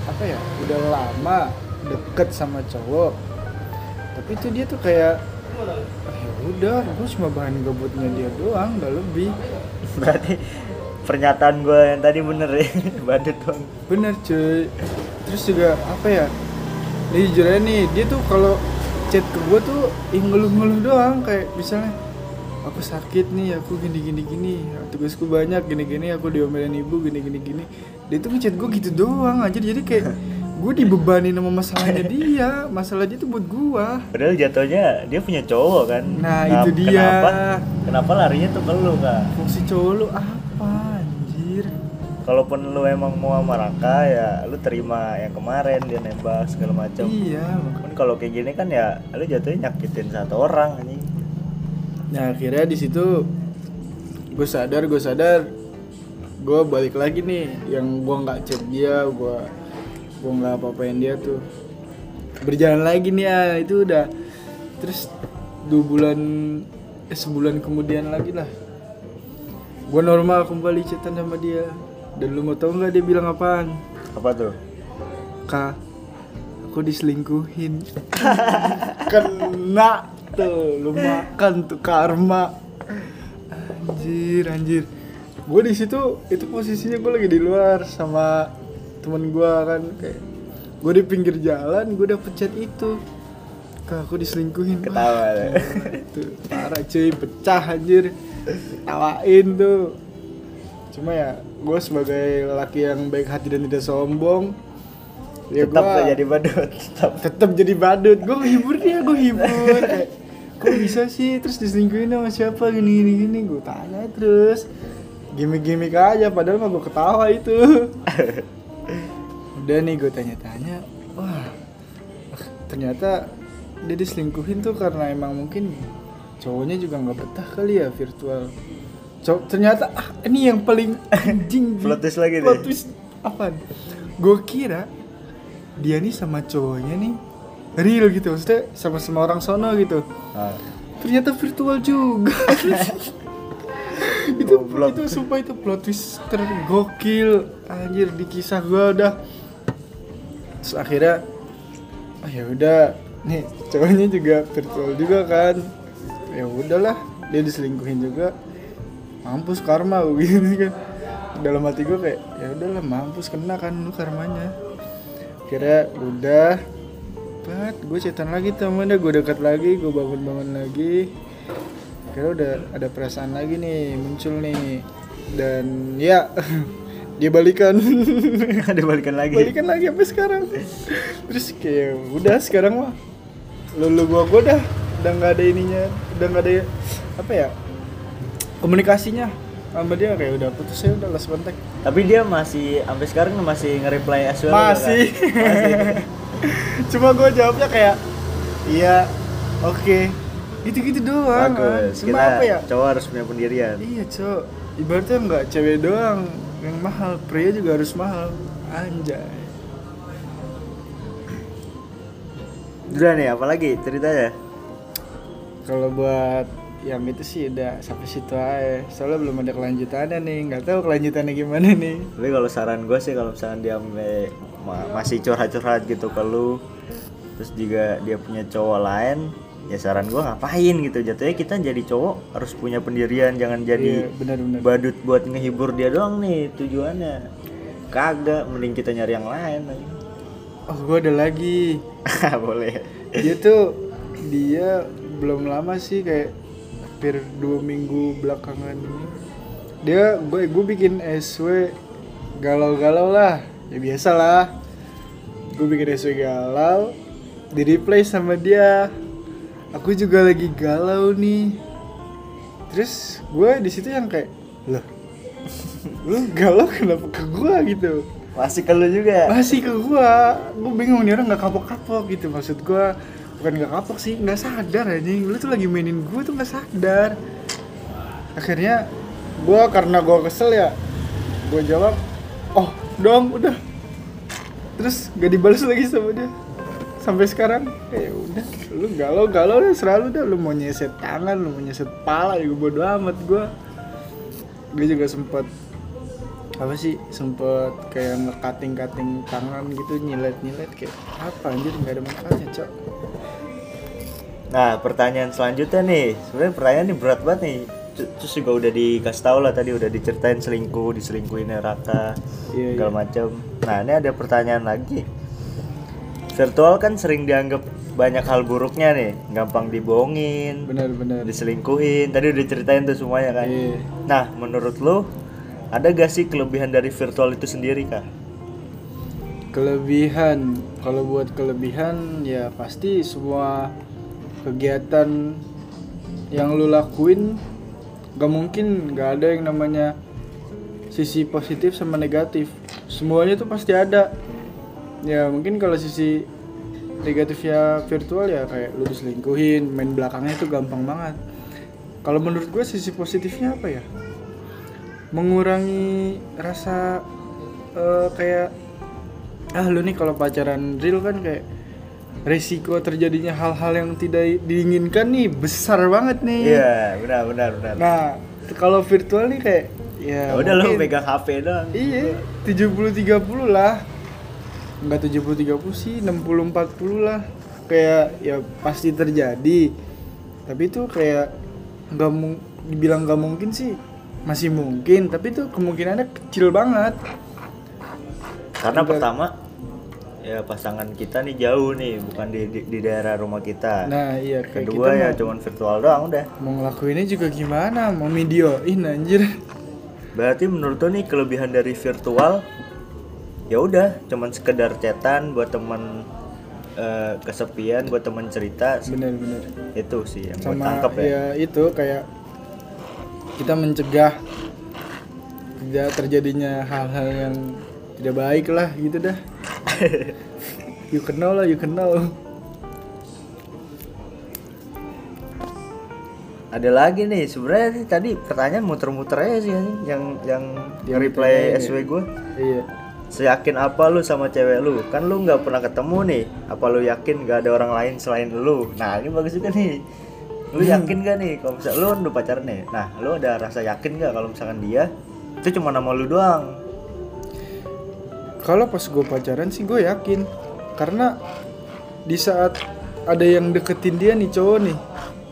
apa ya udah lama deket sama cowok tapi itu dia tuh kayak "Ah, ya udah gue cuma bahan gabutnya dia doang gak lebih Berarti pernyataan gue yang tadi bener ya. Badut bang. bener cuy terus juga apa ya nih jujur aja nih dia tuh kalau chat ke gue tuh ih ngeluh-ngeluh doang kayak misalnya aku sakit nih aku gini gini gini tugasku banyak gini gini aku diomelin ibu gini gini gini dia tuh ngechat gue gitu doang aja jadi kayak gue dibebani sama masalahnya dia masalah dia tuh buat gue Padahal jatuhnya dia punya cowok kan. Nah, Kenapa- itu dia. Kenapa? Kenapa larinya tuh ke lu kak? fungsi cowok lu apa anjir Kalaupun lu emang mau sama Raka ya lu terima yang kemarin dia nembak segala macam. iya Cuman kalau kayak gini kan ya lu jatuhnya nyakitin satu orang anjing. Nah akhirnya di situ gue sadar gue sadar gue balik lagi nih yang gue nggak chat dia gue gue nggak apa-apain dia tuh berjalan lagi nih ya itu udah terus dua bulan eh, sebulan kemudian lagi lah. Gue normal kembali chatan sama dia. Dan lu mau tau nggak dia bilang apaan? Apa tuh? kak aku diselingkuhin. Kena tuh lu makan tuh karma. Anjir anjir. Gue di situ itu posisinya gue lagi di luar sama temen gue kan kayak gue di pinggir jalan gue dapet chat itu. Kak aku diselingkuhin. Ketawa lu. tuh parah cuy pecah anjir. Tawain tuh. Cuma ya gue sebagai lelaki yang baik hati dan tidak sombong ya Tetap gua jadi badut. Tetap. tetap jadi badut. Gue hibur dia gue hibur kayak kok bisa sih? Terus diselingkuhin sama siapa? Gini gini gini. Gue tanya terus. Gimmick-gimmick aja padahal mah gue ketawa itu udah nih gue tanya-tanya wah ternyata dia diselingkuhin tuh karena emang mungkin cowoknya juga nggak betah kali ya virtual. Cowok, ternyata ah, ini yang paling anjing Plot twist lagi plot twist apa? Gue kira dia nih sama cowoknya nih real gitu maksudnya sama-sama orang sono gitu. Ah. ternyata virtual juga. Itu Goblok. itu sumpah itu plot twist tergokil anjir di kisah gua udah terus akhirnya oh ya udah. Nih cowoknya juga virtual juga kan. Ya udahlah dia diselingkuhin juga. Mampus karma gitu. Kan dalam hati gua kayak ya udahlah mampus kena kan lu karmanya. Kira udah. Bat, gue chatan lagi temen gue dekat lagi, gue bangun-bangun lagi. Kira udah ada perasaan lagi nih, muncul nih. Dan ya, dia balikan Dia balikan lagi. Balikan lagi sampai sekarang Terus kayak udah sekarang mah Lalu gua gua dah Udah nggak ada ininya, udah nggak ada apa ya Komunikasinya sama dia kayak udah putus ya udah lost contact Tapi dia masih sampai sekarang masih nge-reply as well. Masih. kan? Masih. Cuma gue jawabnya kayak iya, oke. Gitu-gitu doang. Bagus. Cuma Kita apa ya? cowok harus punya pendirian. Iya, Cok. Ibaratnya nggak cewek doang yang mahal, pria juga harus mahal. Anjay. Udah nih, apalagi ceritanya? Kalau buat yang itu sih udah sampai situ aja. Soalnya belum ada kelanjutannya nih, nggak tahu kelanjutannya gimana nih. Tapi kalau saran gue sih kalau misalkan dia me- ma- masih curhat-curhat gitu ke lu terus juga dia punya cowok lain ya saran gue ngapain gitu. Jatuhnya kita jadi cowok harus punya pendirian jangan jadi Iya, benar-benar. badut buat ngehibur dia doang nih tujuannya. Kagak mending kita nyari yang lain Oh, gue ada lagi. boleh. Dia tuh dia belum lama sih kayak hampir dua minggu belakangan ini. Dia gue gue bikin SW galau-galau lah. Ya biasa lah. Gue bikin SW galau di replay sama dia aku juga lagi galau nih. Terus gue di situ yang kayak loh lu galau kenapa ke gue gitu. Masih kalau juga masih ke gua. Gua bingung nih orang nggak kapok-kapok gitu. Maksud gua bukan nggak kapok sih nggak sadar anjing. Lu tuh lagi mainin gua tuh nggak sadar. Akhirnya gua karena gua kesel ya gua jawab oh dong udah. Terus gak dibalas lagi sama dia sampai sekarang ya udah lu galau galau deh selalu dah lu mau nyeset tangan lu mau nyeset pala juga bodo amat gua gue juga sempet apa sih sempet kayak nge-cutting cutting tangan gitu nyilet nyilet kayak apa anjir nggak ada manfaatnya cok Nah, pertanyaan selanjutnya nih, sebenarnya pertanyaan ini berat banget nih. Terus juga udah dikasih tau lah tadi udah diceritain selingkuh, diselingkuhin Raka, Iya, segala iya. macam. Nah, ini ada pertanyaan lagi. Virtual kan sering dianggap banyak hal buruknya nih, gampang dibohongin, benar-benar diselingkuhin. Tadi udah ceritain tuh semuanya kan. Iya. Nah, menurut lo ada gak sih kelebihan dari virtual itu sendiri kah? kelebihan kalau buat kelebihan ya pasti semua kegiatan yang lu lakuin gak mungkin gak ada yang namanya sisi positif sama negatif semuanya tuh pasti ada ya mungkin kalau sisi negatifnya virtual ya kayak lu diselingkuhin main belakangnya itu gampang banget kalau menurut gue sisi positifnya apa ya mengurangi rasa eh, kayak ah lu nih kalau pacaran real kan kayak resiko terjadinya hal-hal yang tidak diinginkan nih besar banget nih. Iya, benar benar benar. Nah, kalau virtual nih kayak ya Ya udah lo pegang HP doang. Iya, 70 30 lah. Enggak 70 30 sih, 60 40 lah. Kayak ya pasti terjadi. Tapi itu kayak nggak mung dibilang nggak mungkin sih masih mungkin, tapi itu kemungkinannya kecil banget. Karena Udah. pertama ya pasangan kita nih jauh nih, bukan di di, di daerah rumah kita. Nah, iya kayak Kedua kita ya mau- cuman virtual doang udah. mau ngelakuinnya juga gimana mau videoin anjir Berarti menurut lo nih kelebihan dari virtual ya udah cuman sekedar chatan buat temen eh, kesepian buat temen cerita. Bener-bener itu sih yang sama tangkap ya. ya itu kayak kita mencegah tidak terjadinya hal-hal yang tidak baik lah gitu dah. You can know lah you can know. Ada lagi nih sebenarnya nih tadi pertanyaan muter-muter aja sih yang yang yang reply ditanyain SW gue iya seyakin apa lu sama cewek lu? Kan lu nggak pernah ketemu nih. Apa lu yakin gak ada orang lain selain lu? Nah ini bagus juga nih. Lu yakin gak nih? Kalau misalnya lu udah pacaran nih nah lu ada rasa yakin gak kalau misalkan dia? Itu cuma nama lu doang. Kalau pas gue pacaran sih gue yakin. Karena di saat ada yang deketin dia nih cowok nih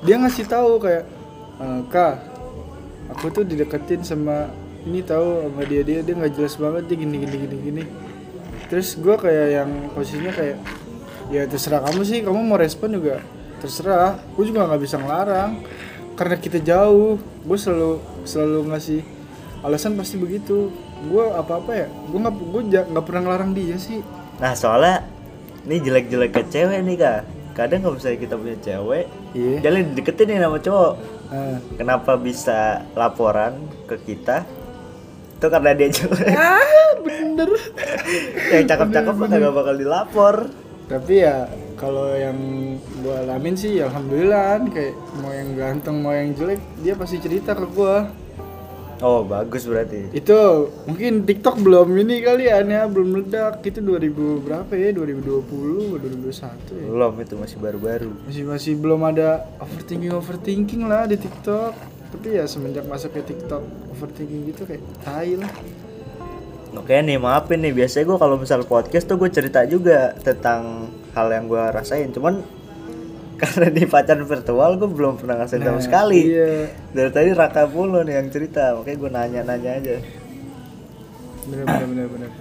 dia ngasih tahu kayak "Eh, kak aku tuh dideketin sama ini tahu sama dia dia dia nggak jelas banget dia gini gini gini gini. Terus gue kayak yang posisinya kayak ya terserah kamu sih kamu mau respon juga terserah. Gue juga nggak bisa ngelarang karena kita jauh. Gue selalu selalu ngasih alasan pasti begitu. Gue apa apa ya gue nggak gue nggak pernah ngelarang dia sih. Nah soalnya ini jelek-jelek ke cewek nih kak. Kadang kalau misalnya kita punya cewek iya. jalan deketin nih sama cowok. Nah. kenapa bisa laporan ke kita itu karena dia jelek ah bener. Yang cakep-cakep mah kagak bakal dilapor. Tapi ya kalau yang gue alamin sih alhamdulillah kayak mau yang ganteng mau yang jelek dia pasti cerita ke gue oh bagus berarti. Itu mungkin TikTok belum ini kali ya belum meledak. Itu 2000 berapa ya? 2020 atau 2021 ya? Belum itu masih baru-baru. Masih masih belum ada overthinking overthinking lah di TikTok tapi ya semenjak masuk ke TikTok overthinking gitu kayak tai lah. Oke nih maafin nih. Biasanya gue kalau misal podcast tuh gue cerita juga tentang hal yang gue rasain. Cuman karena di pacaran virtual gue belum pernah sama Nah, sekali. iya. Dari tadi Raka mulu nih yang cerita. Makanya gue nanya-nanya aja. Bener bener bener bener.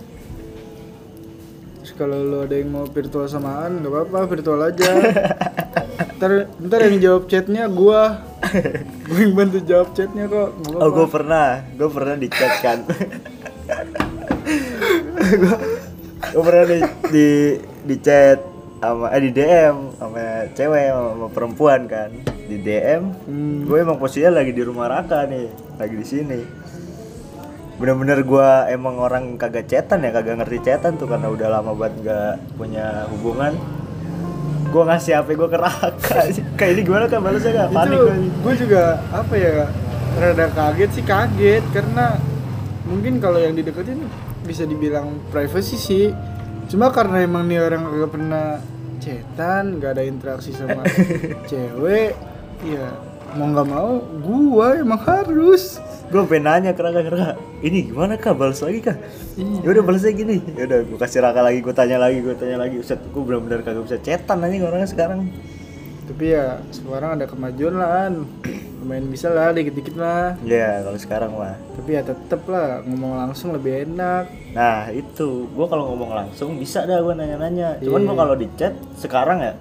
Terus kalau lo ada yang mau virtual samaan nggak apa-apa virtual aja ntar ntar yang jawab chatnya gua. Gue yang bantu jawab chatnya kok. Oh apa-apa. Gue pernah. Gue pernah di chat kan. Gue pernah di di di chat sama eh di DM sama cewek sama, sama perempuan kan. Di DM Hmm. gue emang posisinya lagi di rumah Raka nih. Lagi di sini. Bener-bener gue emang orang kagak cetan ya kagak ngerti cetan tuh karena udah lama banget gak punya hubungan gue ngasih HP gue ke Raka. Kayak ini gimana kan balasnya gak panik gue gue juga apa ya rada kaget sih kaget. Karena mungkin kalau yang dideketin bisa dibilang privacy sih. Cuma karena emang nih orang gak pernah cetan gak ada interaksi sama cewek ya mau nggak mau gua emang harus gue pengen nanya ke Raka, Raka ini gimana kak? Balas lagi kak? Iya. ya udah balasnya gini ya udah gue kasih Raka lagi gue tanya lagi gue tanya lagi. Ustaz gue benar-benar kagak bisa cetan anjing orangnya sekarang. Tapi ya sekarang ada kemajuan lah An. lumayan bisa lah dikit-dikit lah. Ya kalau sekarang mah. Tapi ya tetep lah ngomong langsung lebih enak. Nah itu. Gue kalau ngomong langsung bisa dah gue nanya-nanya. Cuman Iya. gue kalau di chat sekarang ya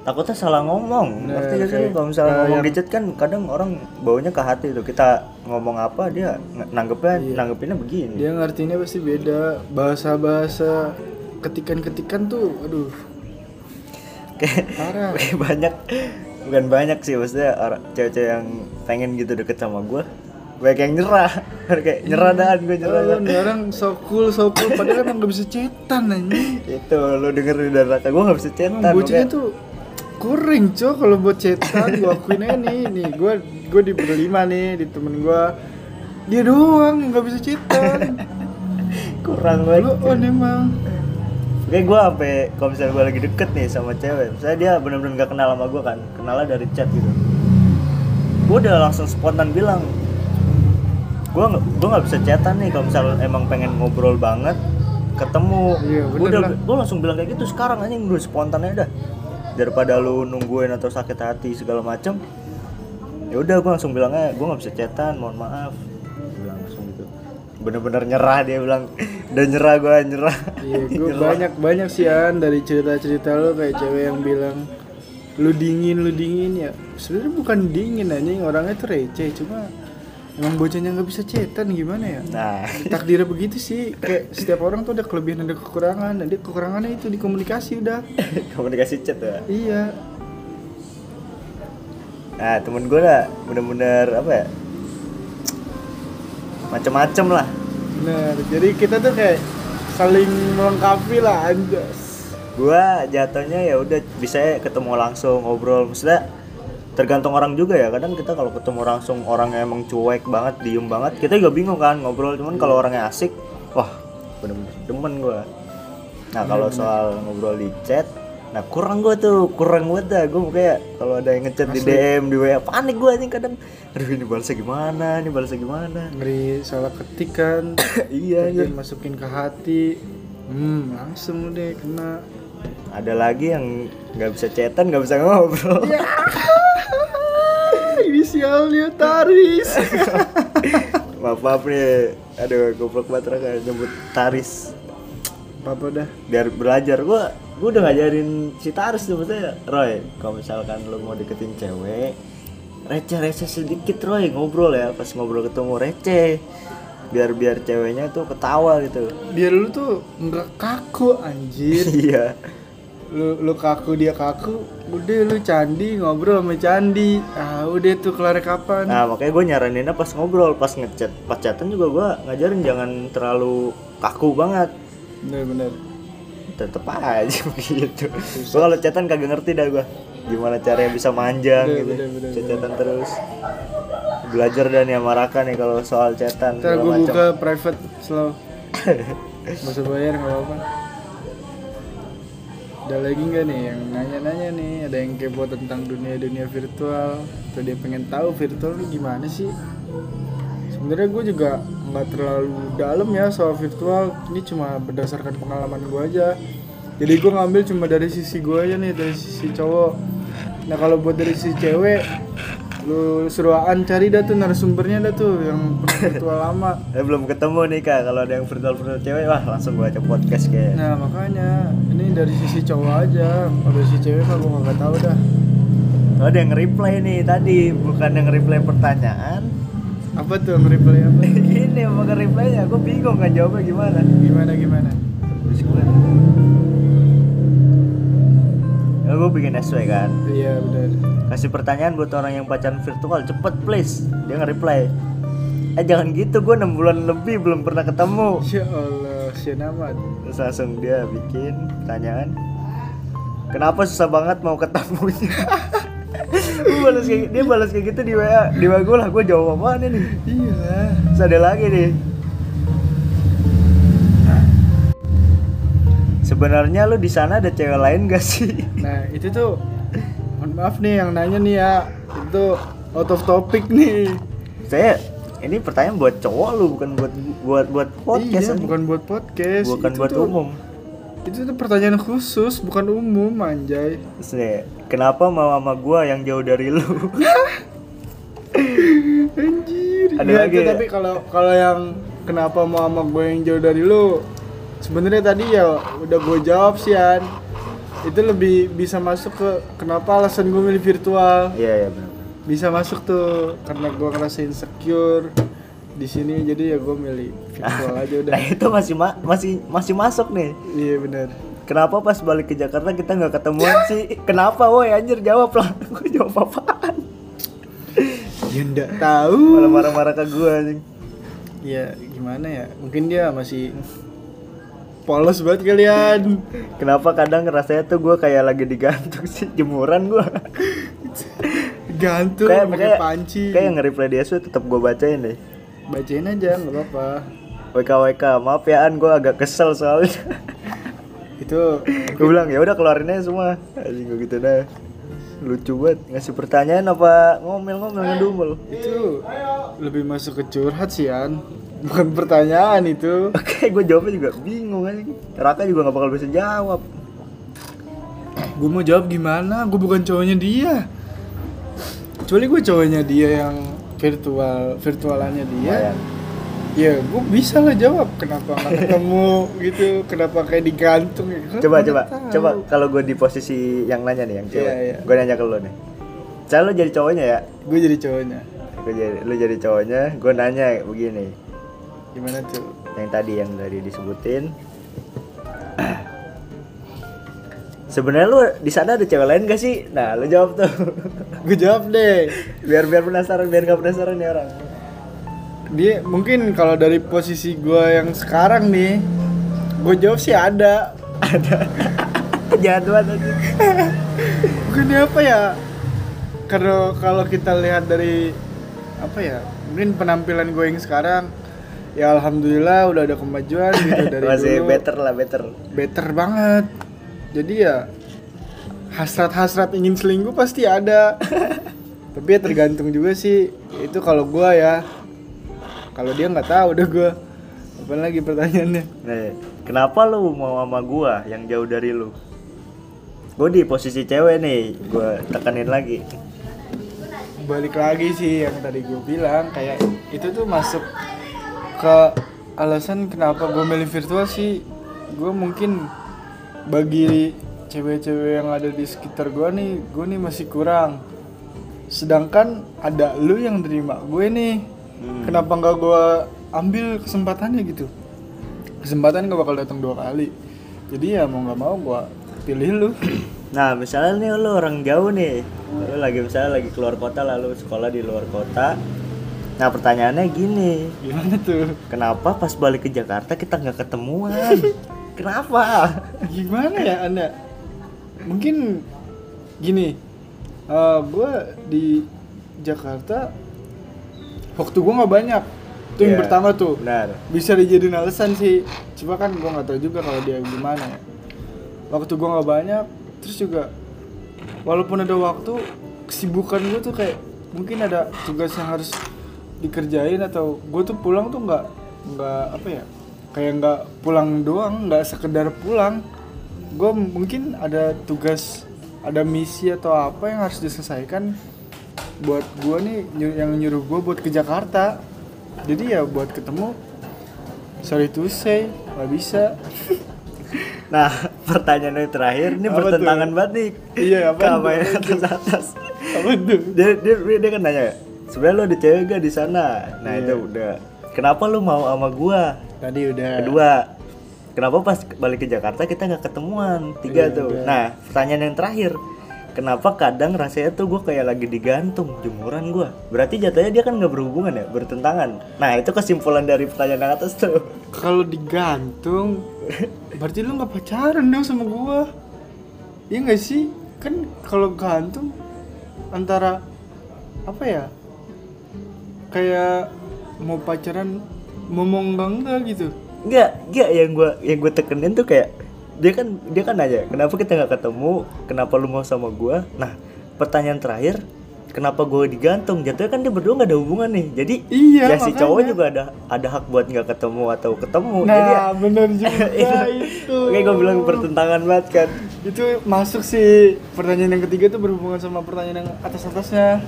takutnya salah ngomong. Nah, ngerti gak sih? kalau misalnya nah, ngomong yang- di chat kan kadang orang baunya ke hati tuh. Kita ngomong apa dia ng- nanggepnya Iya. nanggepinnya begini. Dia ngertinya pasti beda. Bahasa-bahasa ketikan-ketikan tuh aduh. Kayak parah. kayak banyak. Bukan banyak sih maksudnya orang cewek-cewek yang pengen gitu deket sama gue banyak yang nyerah. Kayak nyerah dan gue nyerah Oh, dah. orang so cool so cool padahal kan nggak bisa cetan anjing. Itu lo denger dari Raka gue gak bisa cetan bocahnya tuh kuring cok kalau buat cetan gua akuin aja nih nih gua gua di berlima nih di temen gua dia doang yang nggak bisa cetan kurang lu banget on emang Kayak gue sampai kalau misalnya gue lagi deket nih sama cewek, misalnya dia bener-bener gak kenal sama gue kan, kenalnya dari chat gitu. Gue udah langsung spontan bilang, gue nggak gue nggak bisa chatan nih kalau misalnya emang pengen ngobrol banget, ketemu. Iya, bener udah gue langsung bilang kayak gitu sekarang anjing gue spontan aja dah. Daripada lu nungguin atau sakit hati segala macem, ya udah gue langsung bilangnya gue nggak bisa chatan, mohon maaf. Bilang langsung gitu. Bener-bener nyerah dia bilang, udah nyerah gue nyerah. iya Nyerah. banyak banyak sih an dari cerita cerita lo kayak cewek yang bilang lu dingin lu dingin ya sebenarnya bukan dingin anjing orangnya tuh receh cuma emang bocahnya nggak bisa cetan gimana ya? Nah. Takdirnya begitu sih. Kayak setiap orang tuh ada kelebihan ada kekurangan. Dan dia kekurangannya itu di komunikasi udah. Komunikasi chat ya? Iya. Nah temen gue lah bener-bener apa ya? Macem-macem lah. Bener. Jadi kita tuh kayak saling melengkapi lah anjas. Gua jatuhnya ya udah bisa ya ketemu langsung ngobrol. Maksudnya tergantung orang juga ya. Kadang kita kalau ketemu langsung orang yang emang cuek banget diem banget kita juga bingung kan ngobrol. Cuman kalau orangnya asik wah bener-bener demen gua. Nah kalau soal ngobrol di chat nah kurang gua tuh kurang banget dah. Gua kayak kalau ada yang ngechat di DM di WA panik gua nih kadang. Aduh ini balasnya gimana ini balasnya gimana? Ngeri salah ketikan iya Kemudian masukin ke hati. Hmm langsung deh kena ada lagi yang nggak bisa chatan nggak bisa ngobrol. Ya inisialnya Taris. Maaf maaf nih. Aduh goblok banget Raka nyebut Taris. Apa dah. Biar belajar. Gua gua udah ngajarin si Taris tuh maksudnya Roy kalau misalkan lu mau deketin cewek receh receh sedikit Roy ngobrol ya. Pas ngobrol ketemu receh biar biar ceweknya tuh ketawa gitu. Biar lu tuh nggak kaku anjir. Iya. Lu lu kaku dia kaku udah lu candi ngobrol sama candi. Ah udah tuh kelar kapan? Nah makanya gue nyaraninnya pas ngobrol pas ngechat pas chatan juga gua ngajarin jangan terlalu kaku banget. Bener bener. Tetep aja begitu. Gua kalau chatan kagak ngerti dah gua. Gimana caranya bisa manjang Bener, gitu. bener, bener, chatan terus belajar dan ya Maraka nih kalau soal chatan ntar gue buka private slow. Gak usah bayar nggak apa-apa. Ada lagi nggak nih yang nanya-nanya nih? Ada yang kepo tentang dunia-dunia virtual? Atau dia pengen tahu virtual ini gimana sih? Sebenarnya gue juga nggak terlalu dalam ya soal virtual. Ini cuma berdasarkan pengalaman gue aja. Jadi gue ngambil cuma dari sisi gue aja nih dari sisi cowok. Nah kalau buat dari sisi cewek lu suruhan cari dah tuh narasumbernya dah tuh yang pernah virtual lama. Eh, belum ketemu nih kak. Kalau ada yang virtual virtual cewek wah langsung gua ajak podcast kayak Nah makanya. Ini dari sisi cowok aja, kalau dari sisi cewek mah gue nggak tahu dah. oh, ada yang reply nih. Tadi bukan yang reply pertanyaan. Apa tuh nge-reply apa? ini mau ke reply-nya gue bingung kan jawabnya gimana? Gimana gimana? terus gue ya gue bikin SW kan? Iya benar. kasih pertanyaan buat orang yang pacaran virtual cepet please. Dia nge-reply. Eh jangan gitu gue 6 bulan lebih belum pernah ketemu. Ya Allah, amat. terus langsung dia bikin pertanyaan. Kenapa susah banget mau ketemunya? Balas kayak, dia balas kayak gitu di WA di WA gue lah gue jawab apaan nih? Iya. terus ada lagi nih sebenarnya lu di sana ada cewek lain gak sih Nah itu tuh, mohon maaf nih yang nanya nih ya, itu out of topic nih. saya ini pertanyaan buat cowok lu bukan buat buat buat podcast iya, bukan buat podcast. bukan Itu buat tuh- umum Itu tuh pertanyaan khusus, bukan umum, anjay. Nih, kenapa mau sama gua yang jauh dari lu Anjir. Ada Ya, lagi itu tapi kalau kalau yang kenapa mau sama gue yang jauh dari lu? Sebenarnya tadi ya udah gue jawab sih An. Itu lebih bisa masuk ke kenapa alasan gue milih virtual. iya iya benar Bisa masuk tuh karena gue ngerasa insecure di sini jadi ya gue milih virtual aja udah. nah itu masih ma- masih masih masuk nih Iya benar. kenapa pas balik ke Jakarta kita nggak ketemuan sih kenapa woi anjir jawab lah gue jawab apaan Ya nggak tahu. malah marah-marah ke gua anjing Ya gimana ya? Mungkin dia masih polos banget kalian. kenapa kadang rasanya tuh gua kayak lagi digantung sih jemuran gua Gantung kayak pakai panci. kayak yang nge-reply dia tuh tetap gua bacain deh Bacain aja nggak apa-apa. WK WK maaf ya an gua agak kesel soalnya Itu gue bilang ya udah keluarin aja semua anjing gua gitu dah lucu banget ngasih pertanyaan apa ngomel-ngomel ngedumel itu lebih masuk ke curhat sih An. Bukan pertanyaan itu. oke gue jawabnya juga bingung anjing Raka juga gak bakal bisa jawab Gue mau jawab gimana? Gue bukan cowoknya dia. Kecuali gue cowoknya dia yang virtual virtualannya dia. Lumayan. Ya, gue bisa lah jawab kenapa nggak ketemu gitu, kenapa kayak digantung. Gua coba nggak coba tahu. coba kalau gue di posisi yang nanya nih yang cewek Iya, iya. gue nanya ke lo nih Cara lo jadi cowoknya ya Gue jadi cowoknya. Gua jadi lu jadi cowoknya gue nanya begini Gimana tuh? yang tadi yang tadi disebutin sebenarnya lu di sana ada cewek lain gak sih nah lu jawab tuh Gue jawab deh. biar biar penasaran biar gak penasaran nih orang Dia mungkin kalau dari posisi gue yang sekarang nih, gue jawab sih ada. jahat banget Bukannya apa ya? Karena kalau kita lihat dari apa ya? Mungkin penampilan gue yang sekarang ya alhamdulillah udah ada kemajuan gitu dari masih dulu. better lah better. Better banget. Jadi ya hasrat-hasrat ingin selingkuh pasti ada. Tapi ya tergantung juga sih. Itu kalau gua ya. Kalau dia nggak tahu udah gua. Apa lagi pertanyaannya? Nih, kenapa lu mau sama gua yang jauh dari lu? Gue di posisi cewek nih, gua tekanin lagi. balik lagi sih yang tadi gue bilang kayak itu tuh masuk ke alasan kenapa gue milih virtual sih gue mungkin bagi cewek-cewek yang ada di sekitar gue nih gue nih masih kurang sedangkan ada lu yang terima gue nih Hmm. kenapa nggak gue ambil kesempatannya gitu kesempatan gak bakal datang dua kali jadi ya mau nggak mau gue pilih lu Nah, misalnya nih lu orang jauh nih. Lu lagi misalnya lagi keluar kota lalu sekolah di luar kota. Nah, pertanyaannya gini, gimana tuh? Kenapa pas balik ke Jakarta kita nggak ketemuan? kenapa? gimana ya anda? Mungkin gini gue di Jakarta waktu gue nggak banyak. Itu yang Iya, pertama tuh. Benar. bisa dijadiin alasan sih. Cuma kan gue nggak tahu juga kalau dia gimana. Waktu gue nggak banyak terus juga walaupun ada waktu kesibukan gue tuh kayak mungkin ada tugas yang harus dikerjain atau gue tuh pulang tuh nggak nggak apa ya kayak nggak pulang doang nggak sekedar pulang gue mungkin ada tugas ada misi atau apa yang harus diselesaikan buat gue nih yang nyuruh gue buat ke Jakarta jadi ya buat ketemu sorry to say nggak bisa Nah, pertanyaan yang terakhir ini Apa bertentangan tuh? banget nih. Iya, tuh? yang atas atas. apa tuh Dia, dia, dia kan nanya, sebenarnya lu ada cewek gak di sana? Nah Iya. itu udah. Kenapa lu mau sama gua? tadi udah Kedua, kenapa pas balik ke Jakarta kita nggak ketemuan? Tiga Iya, tuh. udah. Nah, pertanyaan yang terakhir, kenapa kadang rasanya tuh gue kayak lagi digantung jemuran gua? Berarti jatuhnya dia kan nggak berhubungan ya, bertentangan. Nah itu kesimpulan dari pertanyaan yang atas tuh. kalau digantung berarti lu nggak pacaran dong sama gua iya nggak sih kan kalau gantung antara apa ya kayak mau pacaran mau mau enggak enggak gitu? Enggak, enggak yang gua yang gue tekenin tuh kayak dia kan dia kan nanya kenapa kita nggak ketemu? Kenapa lu mau sama gua? Nah pertanyaan terakhir kenapa gue digantung? Jatuhnya kan dia berdua nggak ada hubungan nih jadi Iya, ya si cowok juga ada ada hak buat nggak ketemu atau ketemu nah jadi ya, bener juga itu. Kayak gue bilang bertentangan banget kan. Itu masuk sih pertanyaan yang ketiga tuh berhubungan sama pertanyaan yang atas atasnya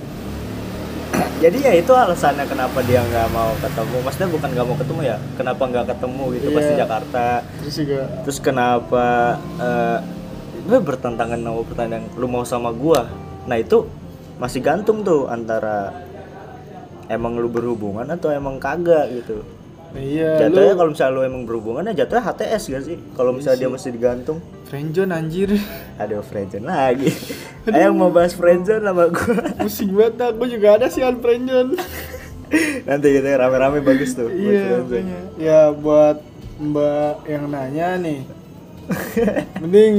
jadi ya itu alasannya kenapa dia nggak mau ketemu. Maksudnya bukan nggak mau ketemu ya kenapa nggak ketemu gitu pas di Iya. Jakarta. Terus juga terus kenapa gue bertentangan sama pertanyaan lu mau sama gua? Nah itu masih gantung tuh antara emang lu berhubungan atau emang kagak gitu. Iya jatuhnya lu kalau misalnya lu emang berhubungan ya jatuhnya HTS gak sih? Kalau misalnya dia masih digantung. Friendzone anjir. Aduh friendzone lagi ayo mau bahas friendzone sama gua pusing banget aku juga ada sih friendzone. Nanti gitu ya rame-rame bagus tuh buat iya makanya ya buat mbak yang nanya nih. Mending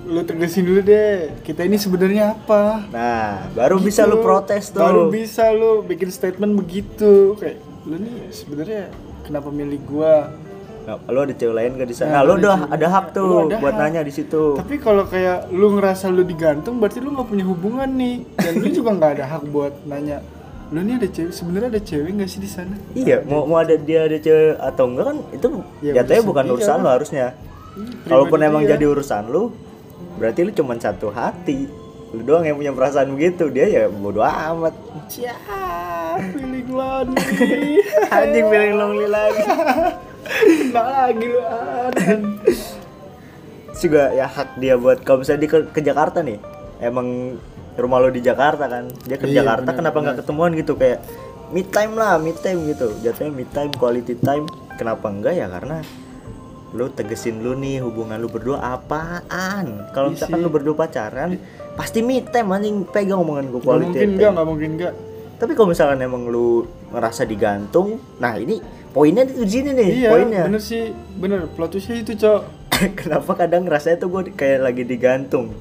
lu tegasin dulu deh kita ini sebenarnya apa? Nah baru bisa Gitu. lu protes tuh. Baru bisa lu bikin statement begitu. Kayak lu nih sebenarnya kenapa milih gua Nah, lu ada cewek lain gak di sana? Nah, Nah, lu udah ada hak tuh Lu ada buat hak. nanya di situ. tapi kalau kayak lu ngerasa lu digantung berarti lu nggak punya hubungan nih dan lu juga nggak ada hak buat nanya lu nih ada cewek sebenarnya ada cewek nggak sih di sana Iya, mau mau ada dia ada cewek atau enggak kan itu Ya, jatuhnya bukan urusan kan. lo harusnya. Ih, Kalaupun emang jadi urusan lu, berarti lu cuma satu hati. Lu doang yang punya perasaan begitu, dia ya bodo amat. Cia, feeling lonely. Anjing feeling lonely lagi. Kena lagi lu juga ya hak dia buat kalau misalnya dia ke, ke Jakarta nih, emang rumah lo di Jakarta kan dia ke Iya, Jakarta bener, kenapa nggak ketemuan gitu? Kayak me time lah me time gitu. Jatuhnya me time quality time. Kenapa enggak ya? Karena lu tegesin lu nih hubungan lu berdua apaan? Kalau Iya misalkan lu berdua pacaran pasti me time anjing. Pegang omongan gue Nggak quality mungkin time. enggak nggak mungkin enggak tapi kalau misalkan emang lu ngerasa digantung nah ini poinnya di sini nih iya poinnya. bener sih bener. Plot twistnya itu cok. Kenapa kadang rasanya tuh gue kayak lagi digantung?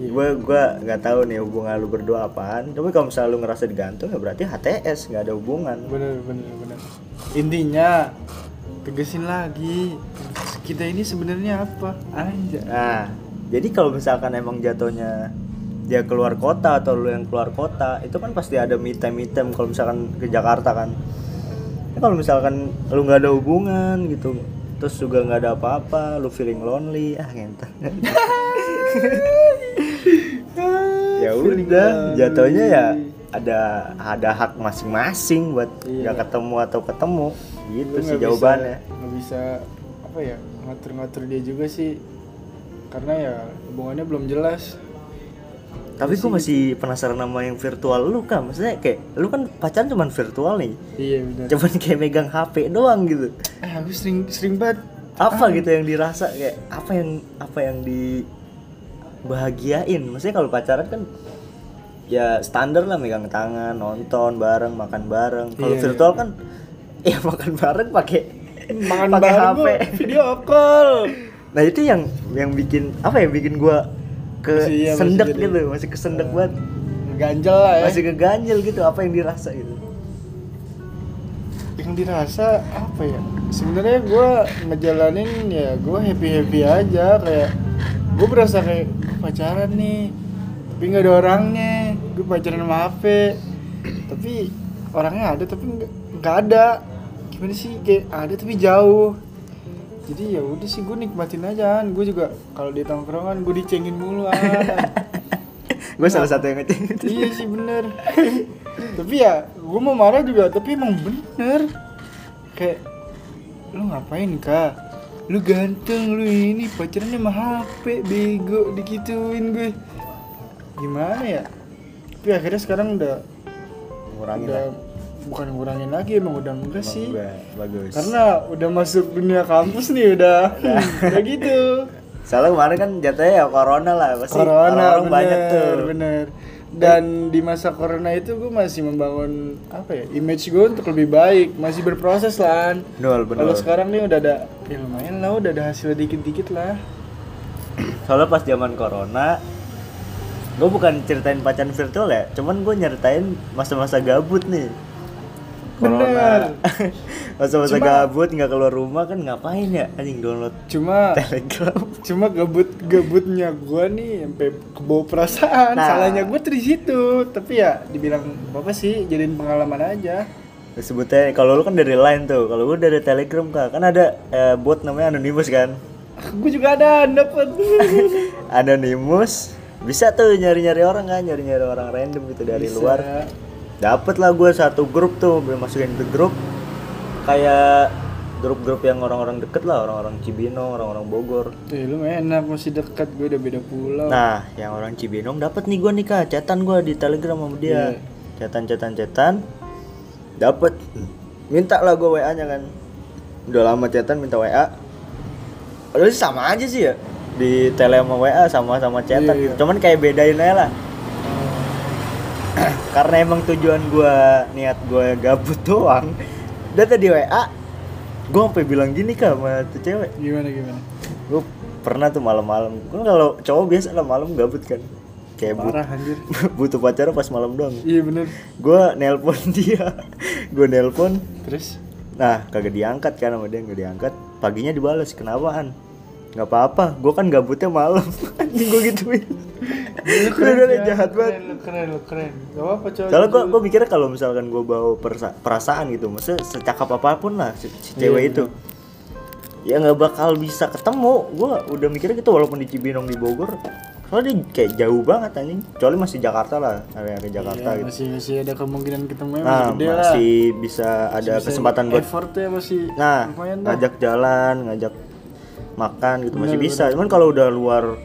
Iya. gue gue nggak tahu nih hubungan lu berdua apaan. Tapi kalau misalnya lu ngerasa digantung ya berarti HTS nggak ada hubungan. Bener bener bener. Intinya tegesin lagi. Kita ini sebenarnya apa? Aja nah jadi kalau misalkan emang jatuhnya dia keluar kota atau lu yang keluar kota itu kan pasti ada time kalau misalkan ke Jakarta kan kalau misalkan lu nggak ada hubungan gitu terus juga nggak ada apa-apa lu feeling lonely ah ngentar ya udah. Jatuhnya ya ada ada hak masing-masing buat Iya. nggak ketemu atau ketemu. Gitu Lu sih bisa- jawabannya. nggak bisa apa ya ngatur-ngatur dia juga sih. Karena ya hubungannya belum jelas tapi gue masih penasaran sama yang virtual lu kan maksudnya kayak lu kan pacaran cuman virtual nih. Iya benar. Cuman kayak megang HP doang gitu. Eh aku sering sering banget. Apa gitu yang dirasa? Kayak apa yang apa yang dibahagiain? Maksudnya kalau pacaran kan ya standar lah. Megang tangan nonton bareng makan bareng. Kalau Iya, virtual kan ya makan bareng pakai makan pakai bareng HP video call. Nah itu yang yang bikin apa ya bikin gua ke Masih iya, masih sendek jadi- gitu masih kesendek banget. ganjel lah ya. Masih keganjel gitu apa yang dirasa gitu? Yang dirasa apa ya? Sebenarnya gue ngejalanin ya gue happy happy aja. Kayak gue berasa kayak "Gua pacaran nih tapi nggak ada orangnya. Gue pacaran sama HP tapi orangnya ada tapi nggak ada. Gimana sih? Kayak ada tapi jauh jadi ya udah sih gue nikmatin aja kan. Gue juga kalau di tongkrongan gue dicengin mulu ah gue salah satu yang ngeceng iya sih bener. Tapi ya gue mau marah juga tapi emang bener. Kayak lu ngapain kak? Lu ganteng lu ini pacaran sama HP bego dikituin gue. Gimana ya? Tapi akhirnya sekarang udah ngurangin udah bukan ngurangin lagi emang udah enggak Emang sih. bagus. Karena udah masuk dunia kampus nih udah. Udah. Gitu. Soalnya kemarin kan jatuhnya ya corona lah pasti corona orang-orang bener, banyak tuh. bener. Dan di masa corona itu gue masih membangun apa ya image gue untuk lebih baik. Masih berproses lah Betul, betul. kalau sekarang nih udah ada ya lumayan lah udah ada hasil dikit-dikit lah. Soalnya pas zaman corona gue bukan ceritain pacaran virtual ya cuman gue nyeritain masa-masa gabut nih corona. Masa-masa gabut nggak keluar rumah kan ngapain ya? Anjing download cuma telegram. cuma gabut gabutnya gue nih sampai kebawa perasaan. Nah. salahnya gue di situ. Tapi ya dibilang apa sih jadiin pengalaman aja. Sebutnya kalau lu kan dari line tuh. Kalau gue dari telegram kak. Kan ada eh, bot namanya anonymous kan? Gue juga ada dapet. Anonymous. Bisa tuh nyari-nyari orang kan nyari-nyari orang random gitu dari Bisa. luar dapet lah gue satu grup tuh gue masukin ke grup. Kayak grup-grup yang orang-orang deket lah orang-orang Cibinong orang-orang Bogor. Tuh lu enak masih dekat gue udah beda pulau. Nah yang orang Cibinong dapet nih gue nih kak. Chatan gue di telegram sama dia. Chatan chatan chatan. Dapet. Minta lah gue WA nya kan. Udah lama chatan minta WA Padahal sama aja sih ya. Di tele sama WA sama-sama chatan. Iya, gitu. Cuman kayak bedain aja lah. Karena emang tujuan gua niat gua gabut doang. Dan tadi WA gua sampai bilang gini kak sama tuh cewek. gimana gimana Gua pernah tuh malam-malam. Gua kalau cowok biasa lah malam gabut kan. Kayak but- parah anjir butuh pacaran pas malam doang. iya bener Gua nelpon dia. Gua nelpon. terus Nah, kagak diangkat kan sama dia nggak diangkat. Paginya dibalas, kenapaan? Nggak apa-apa, gue kan gabutnya malam. Anjing gue gituin. Gue udah jahat banget. keren lu keren lu keren gak apa cowok Soalnya gue gue mikirnya kalau misalkan gue bawa perasaan gitu, maksudnya secakap apa pun lah si, si Iya, cewek itu, ya nggak bakal bisa ketemu. Gue udah mikirnya gitu walaupun di Cibinong di Bogor, soalnya dia kayak jauh banget anjing. Kecuali masih Jakarta lah, area area Jakarta Iya, gitu. masih masih ada kemungkinan ketemu Nah, masih masih bisa ada Bisa- kesempatan buat effortnya masih Nah, ngajak jalan, ngajak makan gitu masih Bener, bisa. Cuman kalau udah luar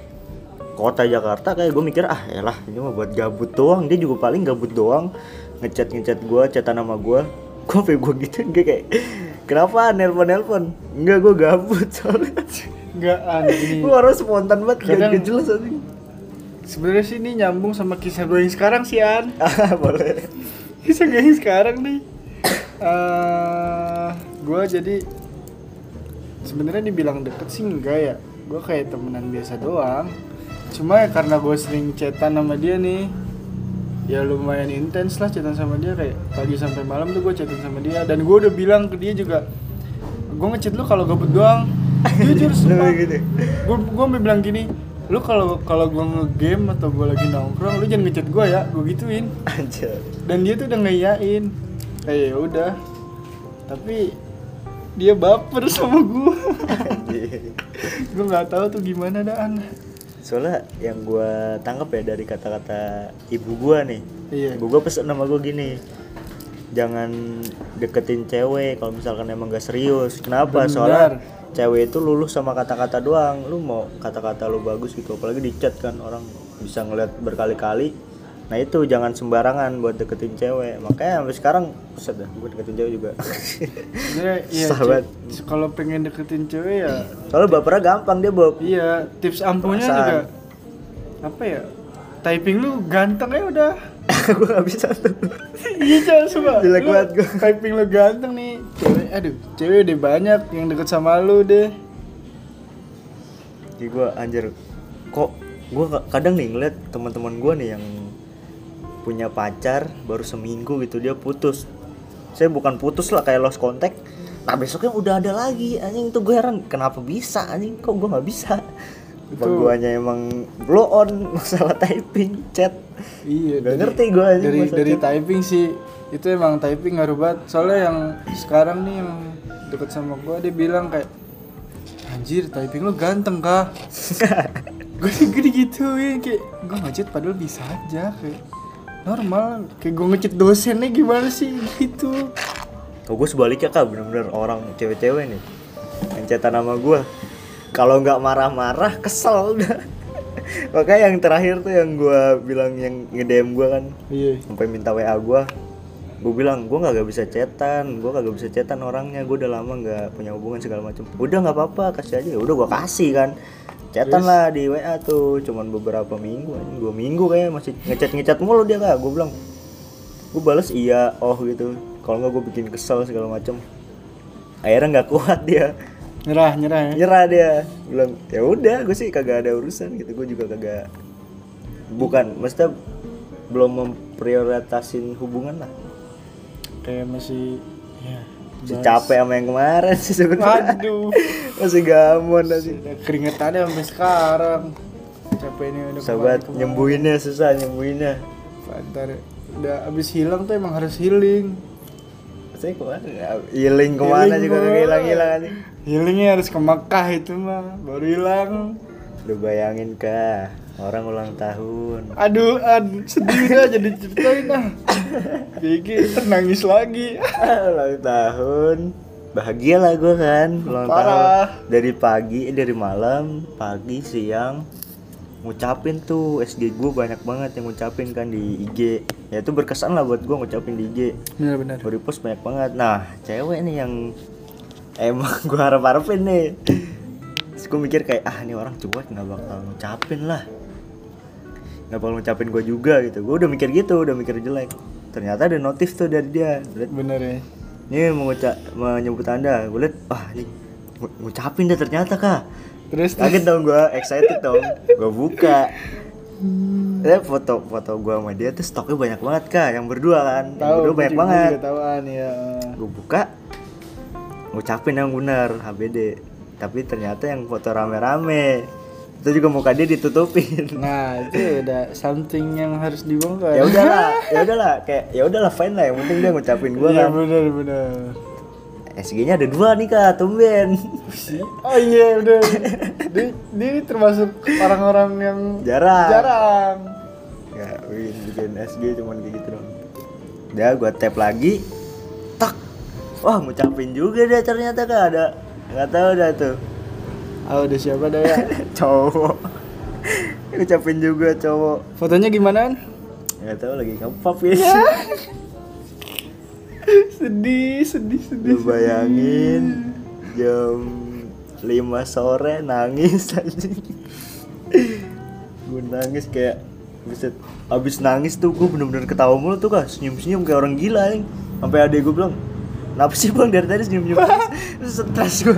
kota Jakarta kayak gue mikir ah elah ini mah buat gabut doang. Dia juga paling gabut doang. Ngechat ngechat gue chatan nama gue gue gue gitu gue kayak kenapa? Nelpon nelpon enggak gue gabut soalnya. Enggak aneh gue harus spontan banget gak, Kadang- gak jelas anjing. Sebenarnya sih ini nyambung sama kisah gue yang sekarang sih An. ah boleh. Kisah gue yang sekarang nih. eh gue jadi sebenarnya dibilang deket sih enggak ya. Gue kayak temenan biasa doang. Cuma ya karena gue sering chatan sama dia nih, ya lumayan intens lah chatan sama dia. Kayak pagi sampai malam tuh gue chatan sama dia. Dan gue udah bilang ke dia juga gue ngechat lu kalau gabut doang. Jujur sumpah. Gitu? Gue gue sampai bilang gini lu kalau kalau gue ngegame atau gue lagi nongkrong lu jangan ngechat gue ya. Gue gituin. Anjir dan dia tuh udah ngeyain kayak ya udah. Tapi dia baper sama gue gue nggak tahu tuh gimana daan. Soalnya yang gue tangkap ya dari kata-kata ibu gue nih. Iya. Ibu gue pesen nama gue gini jangan deketin cewek kalau misalkan emang gak serius. Kenapa? Benar. soalnya cewek itu lulus sama kata-kata doang. Lu mau kata-kata lu bagus gitu apalagi di chat kan orang bisa ngeliat berkali-kali nah itu jangan sembarangan buat deketin cewek. Makanya sampai sekarang buset dah gue deketin cewek juga. Iya Sahabat. kalau pengen deketin cewek ya soalnya bapernya gampang dia Bob. Iya tips ampuhnya juga apa ya typing lu ganteng ya udah. Gue gak bisa. Tuh iya jangan suka Jelek Lu banget gua. typing lu ganteng nih. Cewek aduh cewek udah banyak yang deket sama lu deh. Jadi gue anjir kok gue kadang nih ngeliat teman-teman gue nih yang punya pacar baru seminggu gitu dia putus. Saya bukan putus lah kayak lost contact. Nah besoknya udah ada lagi anjing tuh gue heran kenapa bisa anjing kok gue nggak bisa. Itu- guanya emang blow on masalah typing chat. iya Gak dari- ngerti gue anjing dari dari chat. typing sih itu emang typing ngaruh banget soalnya yang sekarang nih yang deket sama gua dia bilang kayak anjir typing lu ganteng kah gue gue digituin kayak gue ngechat padahal bisa aja kayak normal kayak gue ngechat dosennya gimana sih? Gitu. Oh gue sebaliknya kak. Bener-bener orang cewek-cewek nih. Yang chatan sama gue kalau nggak marah-marah kesel udah makanya yang terakhir tuh yang gue bilang yang nge-DM gue kan. Iya. Sampai minta WA gue gue bilang gue nggak bisa chatan. Gue kagak bisa chatan orangnya. Gue udah lama nggak punya hubungan segala macam. Udah nggak apa-apa kasih aja. Udah gue kasih kan chatan Terus? lah di WA tuh cuman beberapa minggu anjing. Dua minggu kayaknya masih ngechat ngechat mulu dia kak gue bilang. Gue balas iya oh gitu. Kalau nggak gue bikin kesel segala macam akhirnya nggak kuat dia. Nyerah nyerah ya? Nyerah dia. Bilang ya udah gue sih kagak ada urusan gitu. Gue juga kagak bukan maksudnya belum memprioritasin hubungan lah. Kayak masih ya masih capek sama yang kemarin sih sebenarnya. Aduh masih gamon sih. Udah keringetannya sampai sekarang. Capeknya udah sobat nyembuhinnya susah nyembuhinnya. Pantar udah abis hilang tuh emang harus healing. Saya ke mana healing ke mana Healing juga kagak hilang hilang aja Healingnya harus ke Mekah itu mah baru hilang. Lu bayangin kah orang ulang tahun. Aduh ad sedih dah jadi ceritain ah Gigi nangis lagi. Ulang tahun. Bahagia lah gue kan ulang Parah. tahun dari pagi eh, dari malam pagi siang ngucapin tuh SG gue banyak banget yang ngucapin kan di IG ya itu berkesan lah buat gue ngucapin di IG benar-benar. Gue repost banyak banget. Nah cewek nih yang emang gue harap harapin nih. Terus gue mikir kayak ah ini orang cuek nggak bakal ngucapin lah nggak bakal ngucapin gue juga gitu. Gue udah mikir gitu udah mikir jelek. Ternyata ada notif tuh dari dia. Liat, bener ya. Ini mengucap menyebut anda. Gue liat wah ini ngu- ngucapin deh ternyata kak. Terus kaget dong gue excited dong. Gue buka. Eh foto foto gue sama dia tuh stoknya banyak banget kak. Yang berdua kan. Yang tahu berdua gua banyak gua banget. ya. Gue buka. Ngucapin yang benar HBD tapi ternyata yang foto rame-rame itu juga muka dia ditutupin. Nah itu udah something yang harus dibongkar. Ya udahlah ya udahlah kayak ya udahlah fine lah yang penting dia ngucapin gue iya kan. bener bener SG-nya ada dua nih kak tumben. Oh iya udah dia, dia termasuk orang-orang yang jarang. jarang. Ya bikin bikin SG cuman kayak gitu dong udah gue tap lagi. Tak. Wah ngucapin juga dia ternyata kak. Ada nggak tahu dah tuh ah udah siapa dah ya cowok ucapin juga cowok. Fotonya gimana? nggak tahu lagi ngepop ya. Sedih, sedih, sedih. lu bayangin jam 5 sore nangis aja gue nangis kayak Buset, abis nangis tuh gue bener-bener ketawa mulu tuh kak. Senyum-senyum kayak orang gila yang sampai adek gue bilang kenapa sih bang dari tadi senyum-senyum stres gue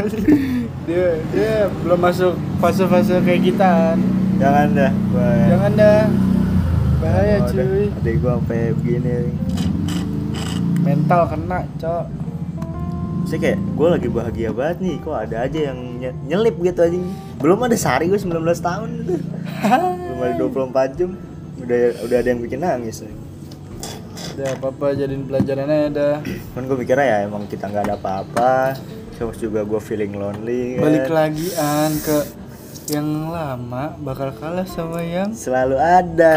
Dia dia belum masuk fase-fase kayak kita. jangan dah bahaya. Jangan dah. Bahaya Oh, cuy. adek gue sampai begini Mental kena, Cok. sih kayak gue lagi bahagia banget nih kok ada aja yang nye- nyelip gitu aja belum ada sehari gue 19 tahun gitu belum ada 24 jam udah udah ada yang bikin nangis nih. Udah apa-apa jadiin pelajarannya dah. kan gue mikirnya ya emang kita nggak ada apa-apa terus juga gue feeling lonely kan. Balik lagi an ke yang lama bakal kalah sama yang selalu ada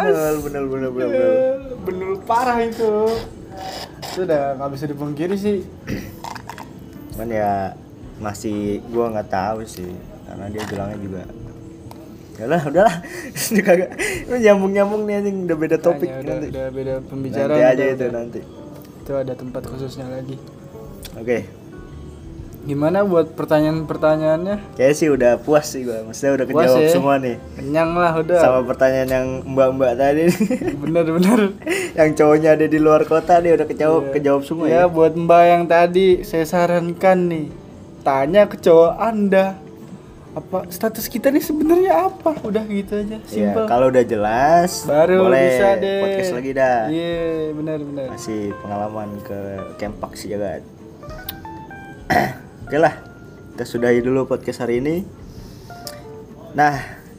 bener bener bener bener bener bener parah itu. Itu udah nggak bisa dipungkiri sih. cuman ya masih gue nggak tahu sih karena dia bilangnya juga Yalah, udahlah. Ini kagak. Lu nyambung-nyambung nih anjing udah beda topik Makanya udah, nanti. udah beda pembicaraan. nanti aja itu nanti. Itu ada tempat khususnya lagi. Oke. Gimana buat pertanyaan-pertanyaannya? Kayaknya sih udah puas sih gua. Maksudnya udah Puas kejawab ya? semua nih. Kenyang lah udah. Sama pertanyaan yang mbak-mbak tadi Bener-bener. yang cowoknya ada di luar kota dia udah kejawab Iya. kejawab semua ya ya. buat mbak yang tadi saya sarankan nih tanya ke cowok anda apa status kita nih sebenarnya apa udah gitu aja Iya, simple kalau udah jelas baru boleh bisa deh podcast lagi dah. iya benar benar Masih pengalaman ke Kempak sih ya kan. Oke lah, kita sudahi dulu podcast hari ini. Nah,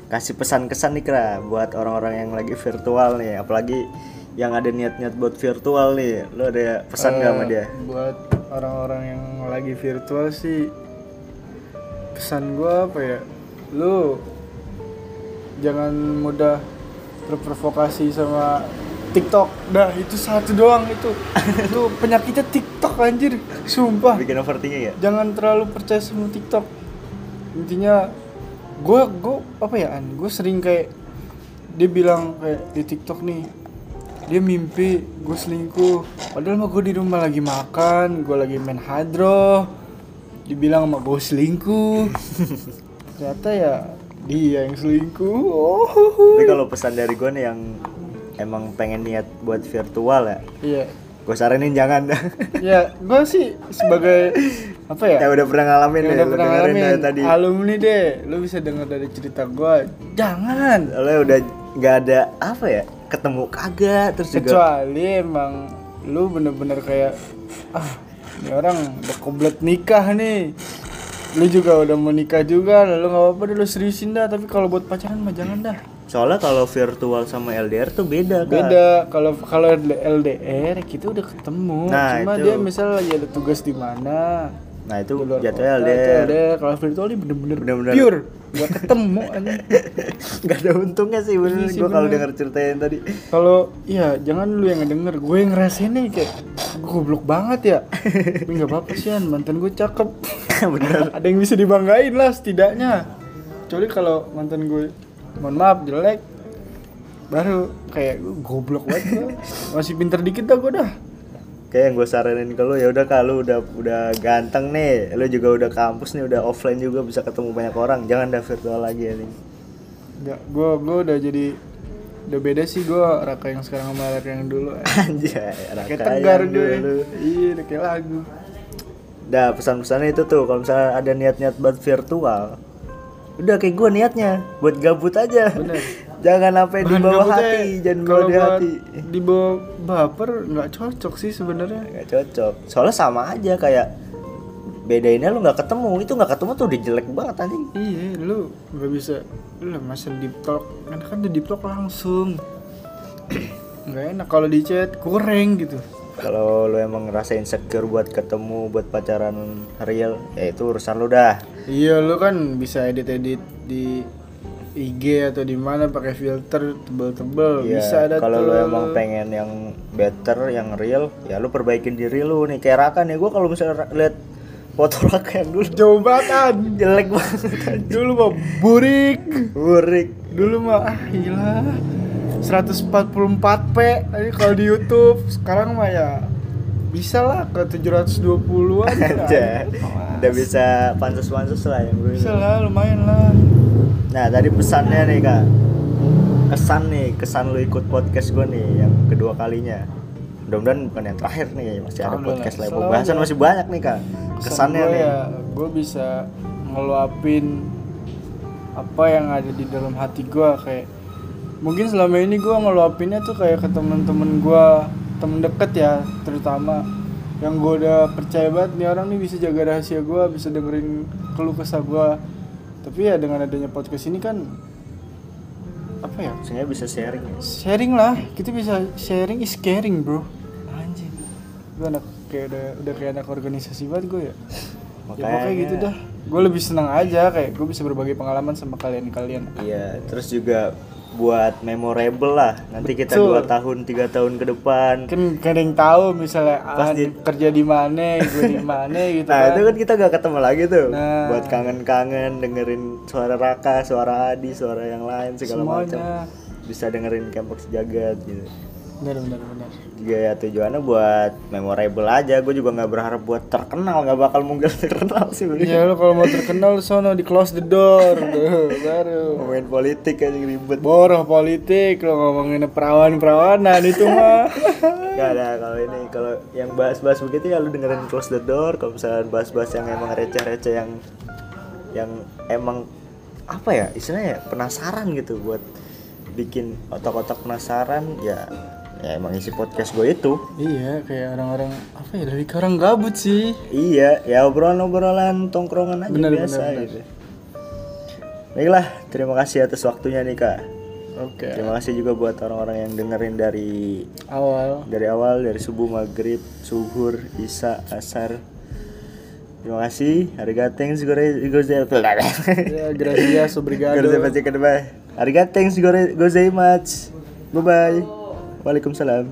kasih pesan kesan nih kira buat orang-orang yang lagi virtual nih, apalagi yang ada niat-niat buat virtual nih. Lo ada pesan nggak sama Eh, dia? buat orang-orang yang lagi virtual sih pesan gua apa ya? Lu jangan mudah terprovokasi sama TikTok. Dah itu satu doang itu. Itu penyakitnya TikTok anjir. Sumpah. Bikin overthinking ya? jangan terlalu percaya sama TikTok. Intinya gue gue apa ya an? Gue sering kayak dia bilang kayak di TikTok nih dia mimpi gue selingkuh. Padahal mah gue di rumah lagi makan gue lagi main hadroh dibilang sama gue selingkuh. Ternyata ya dia yang selingkuh. Oh Tapi kalau pesan dari gue nih yang emang pengen niat buat virtual ya, iya. gue saranin jangan. Ya gue sih sebagai apa ya? Yang udah pernah ngalamin deh, udah pernah ngalamin dari tadi. alumni deh lu bisa dengar dari cerita gua. Jangan. Soalnya udah nggak ada apa ya, ketemu kagak terus juga kecuali emang lu bener-bener kayak ah ini orang udah koblet nikah nih lu juga udah mau nikah juga lalu nggak apa-apa deh lu seriusin dah tapi kalau buat pacaran mah jangan dah Soalnya kalau virtual sama LDR tuh beda kan. beda kalau kalau LDR kita udah ketemu Nah, cuma itu. dia misal lagi ada tugas di mana Nah itu jatuhnya LDR. LDR. kalau virtual ini bener-bener Bener-bener. pure nggak ketemu aja Gak ada untungnya sih bener. Iya sih, Gue kalau denger ceritain tadi. kalau iya jangan lu yang ngedenger. Gue yang ngerasain nih kayak goblok banget ya. Tapi nggak apa-apa sih An, mantan gue cakep. Bener. ada yang bisa dibanggain lah setidaknya. Kecuali kalau mantan gue mohon maaf jelek. Baru kayak goblok banget. Gue masih pinter dikit dah gue dah Kayak yang gue saranin ke lu ya udah kalau udah udah ganteng nih, lu juga udah kampus nih, udah offline juga bisa ketemu banyak orang. Jangan dah virtual lagi ini. Nggak, gue gue udah jadi udah beda sih gue raka yang sekarang sama raka yang dulu Anjay, kayak Raka tegar yang gue dulu. iya udah kayak lagu Dah pesan-pesannya itu tuh kalau misalnya ada niat-niat buat virtual Udah kayak gue niatnya buat gabut aja Bener. Jangan sampai di bawah hati Jangan bawa di hati. di bawah baper nggak cocok sih sebenarnya. Gak cocok. Soalnya sama aja kayak Bedainnya lu gak ketemu Itu gak ketemu tuh udah jelek banget anjing. Iya lu nggak bisa lu lah masa deep talk. Kan kan di deep talk langsung. Nggak enak kalau di chat kurang gitu. Kalau lu emang ngerasa insecure buat ketemu Buat pacaran real Ya itu urusan lu dah. Iya lu kan bisa edit edit di IG atau di mana pakai filter tebel-tebel Iya, bisa ada kalau lu emang pengen yang better, yang real, ya lu perbaikin diri lu nih. Kayak Raka nih, gua kalau misalnya lihat foto Raka yang dulu Jauh banget an. jelek banget Dulu mah burik. burik Dulu mah ah gila. 144p tadi kalau di YouTube. Sekarang mah ya bisa lah ke 720-an. aja udah bisa pansus-pansus lah yang dulu Bisa lah, lumayan lah. Nah tadi pesannya nih kak. Kesan nih kesan lu ikut podcast gue nih yang kedua kalinya. Mudah-mudadan bukan yang terakhir nih masih ada podcast lain. Pembahasan ada. masih banyak nih kak. Kesannya gue nih. ya gue bisa ngeluapin apa yang ada di dalam hati gue kayak mungkin selama ini gue ngeluapinnya tuh kayak ke temen-temen gue temen deket ya terutama. Yang gue udah percaya banget nih orang nih bisa jaga rahasia gue bisa dengerin keluh kesah gue tapi ya dengan adanya podcast ini kan apa ya? Maksudnya bisa sharing ya. Sharing lah. Kita bisa sharing is caring bro. Anjing. Gue anak kayak udah udah kayak anak organisasi banget gue ya. Ya pokoknya Makanya- gitu dah. Gue lebih senang aja kayak gue bisa berbagi pengalaman sama kalian kalian Iya, terus juga buat memorable lah. Nanti kita dua tahun, tiga tahun ke depan. kan kadang yang tahu misalnya ah, Pasti. kerja di mana gue di mana gitu Nah, kan itu kan kita gak ketemu lagi tuh. Nah. Buat kangen-kangen dengerin suara Raka, suara Adi, suara yang lain segala macam. Bisa dengerin Campak Sejagat gitu. Benar benar benar Juga ya tujuannya buat memorable aja. Gue juga nggak berharap buat terkenal, nggak bakal mungkin terkenal sih. ya lo kalau mau terkenal sono di close the door Duh, baru Ngomongin politik aja ribet. boroh politik lo ngomongin perawan perawanan itu mah Gak ada kalau ini kalau yang bahas-bahas begitu ya lu dengerin close the door kalau misalnya bahas-bahas yang emang receh-receh yang yang emang apa ya istilahnya ya, penasaran gitu buat bikin otak-otak penasaran ya ya emang isi podcast gue itu Iya, kayak orang-orang apa ya dari orang gabut sih. iya ya obrolan-obrolan tongkrongan aja Bener, biasa bener, bener. gitu Baiklah, terima kasih atas waktunya nih kak. Oke. Terima kasih juga buat orang-orang yang dengerin dari Awal. dari awal dari subuh maghrib suhur isya asar terima kasih arigateng gore gozaimasu Ya, gracias, obrigado. arigateng gozaimasu bye bye waalaikumsalam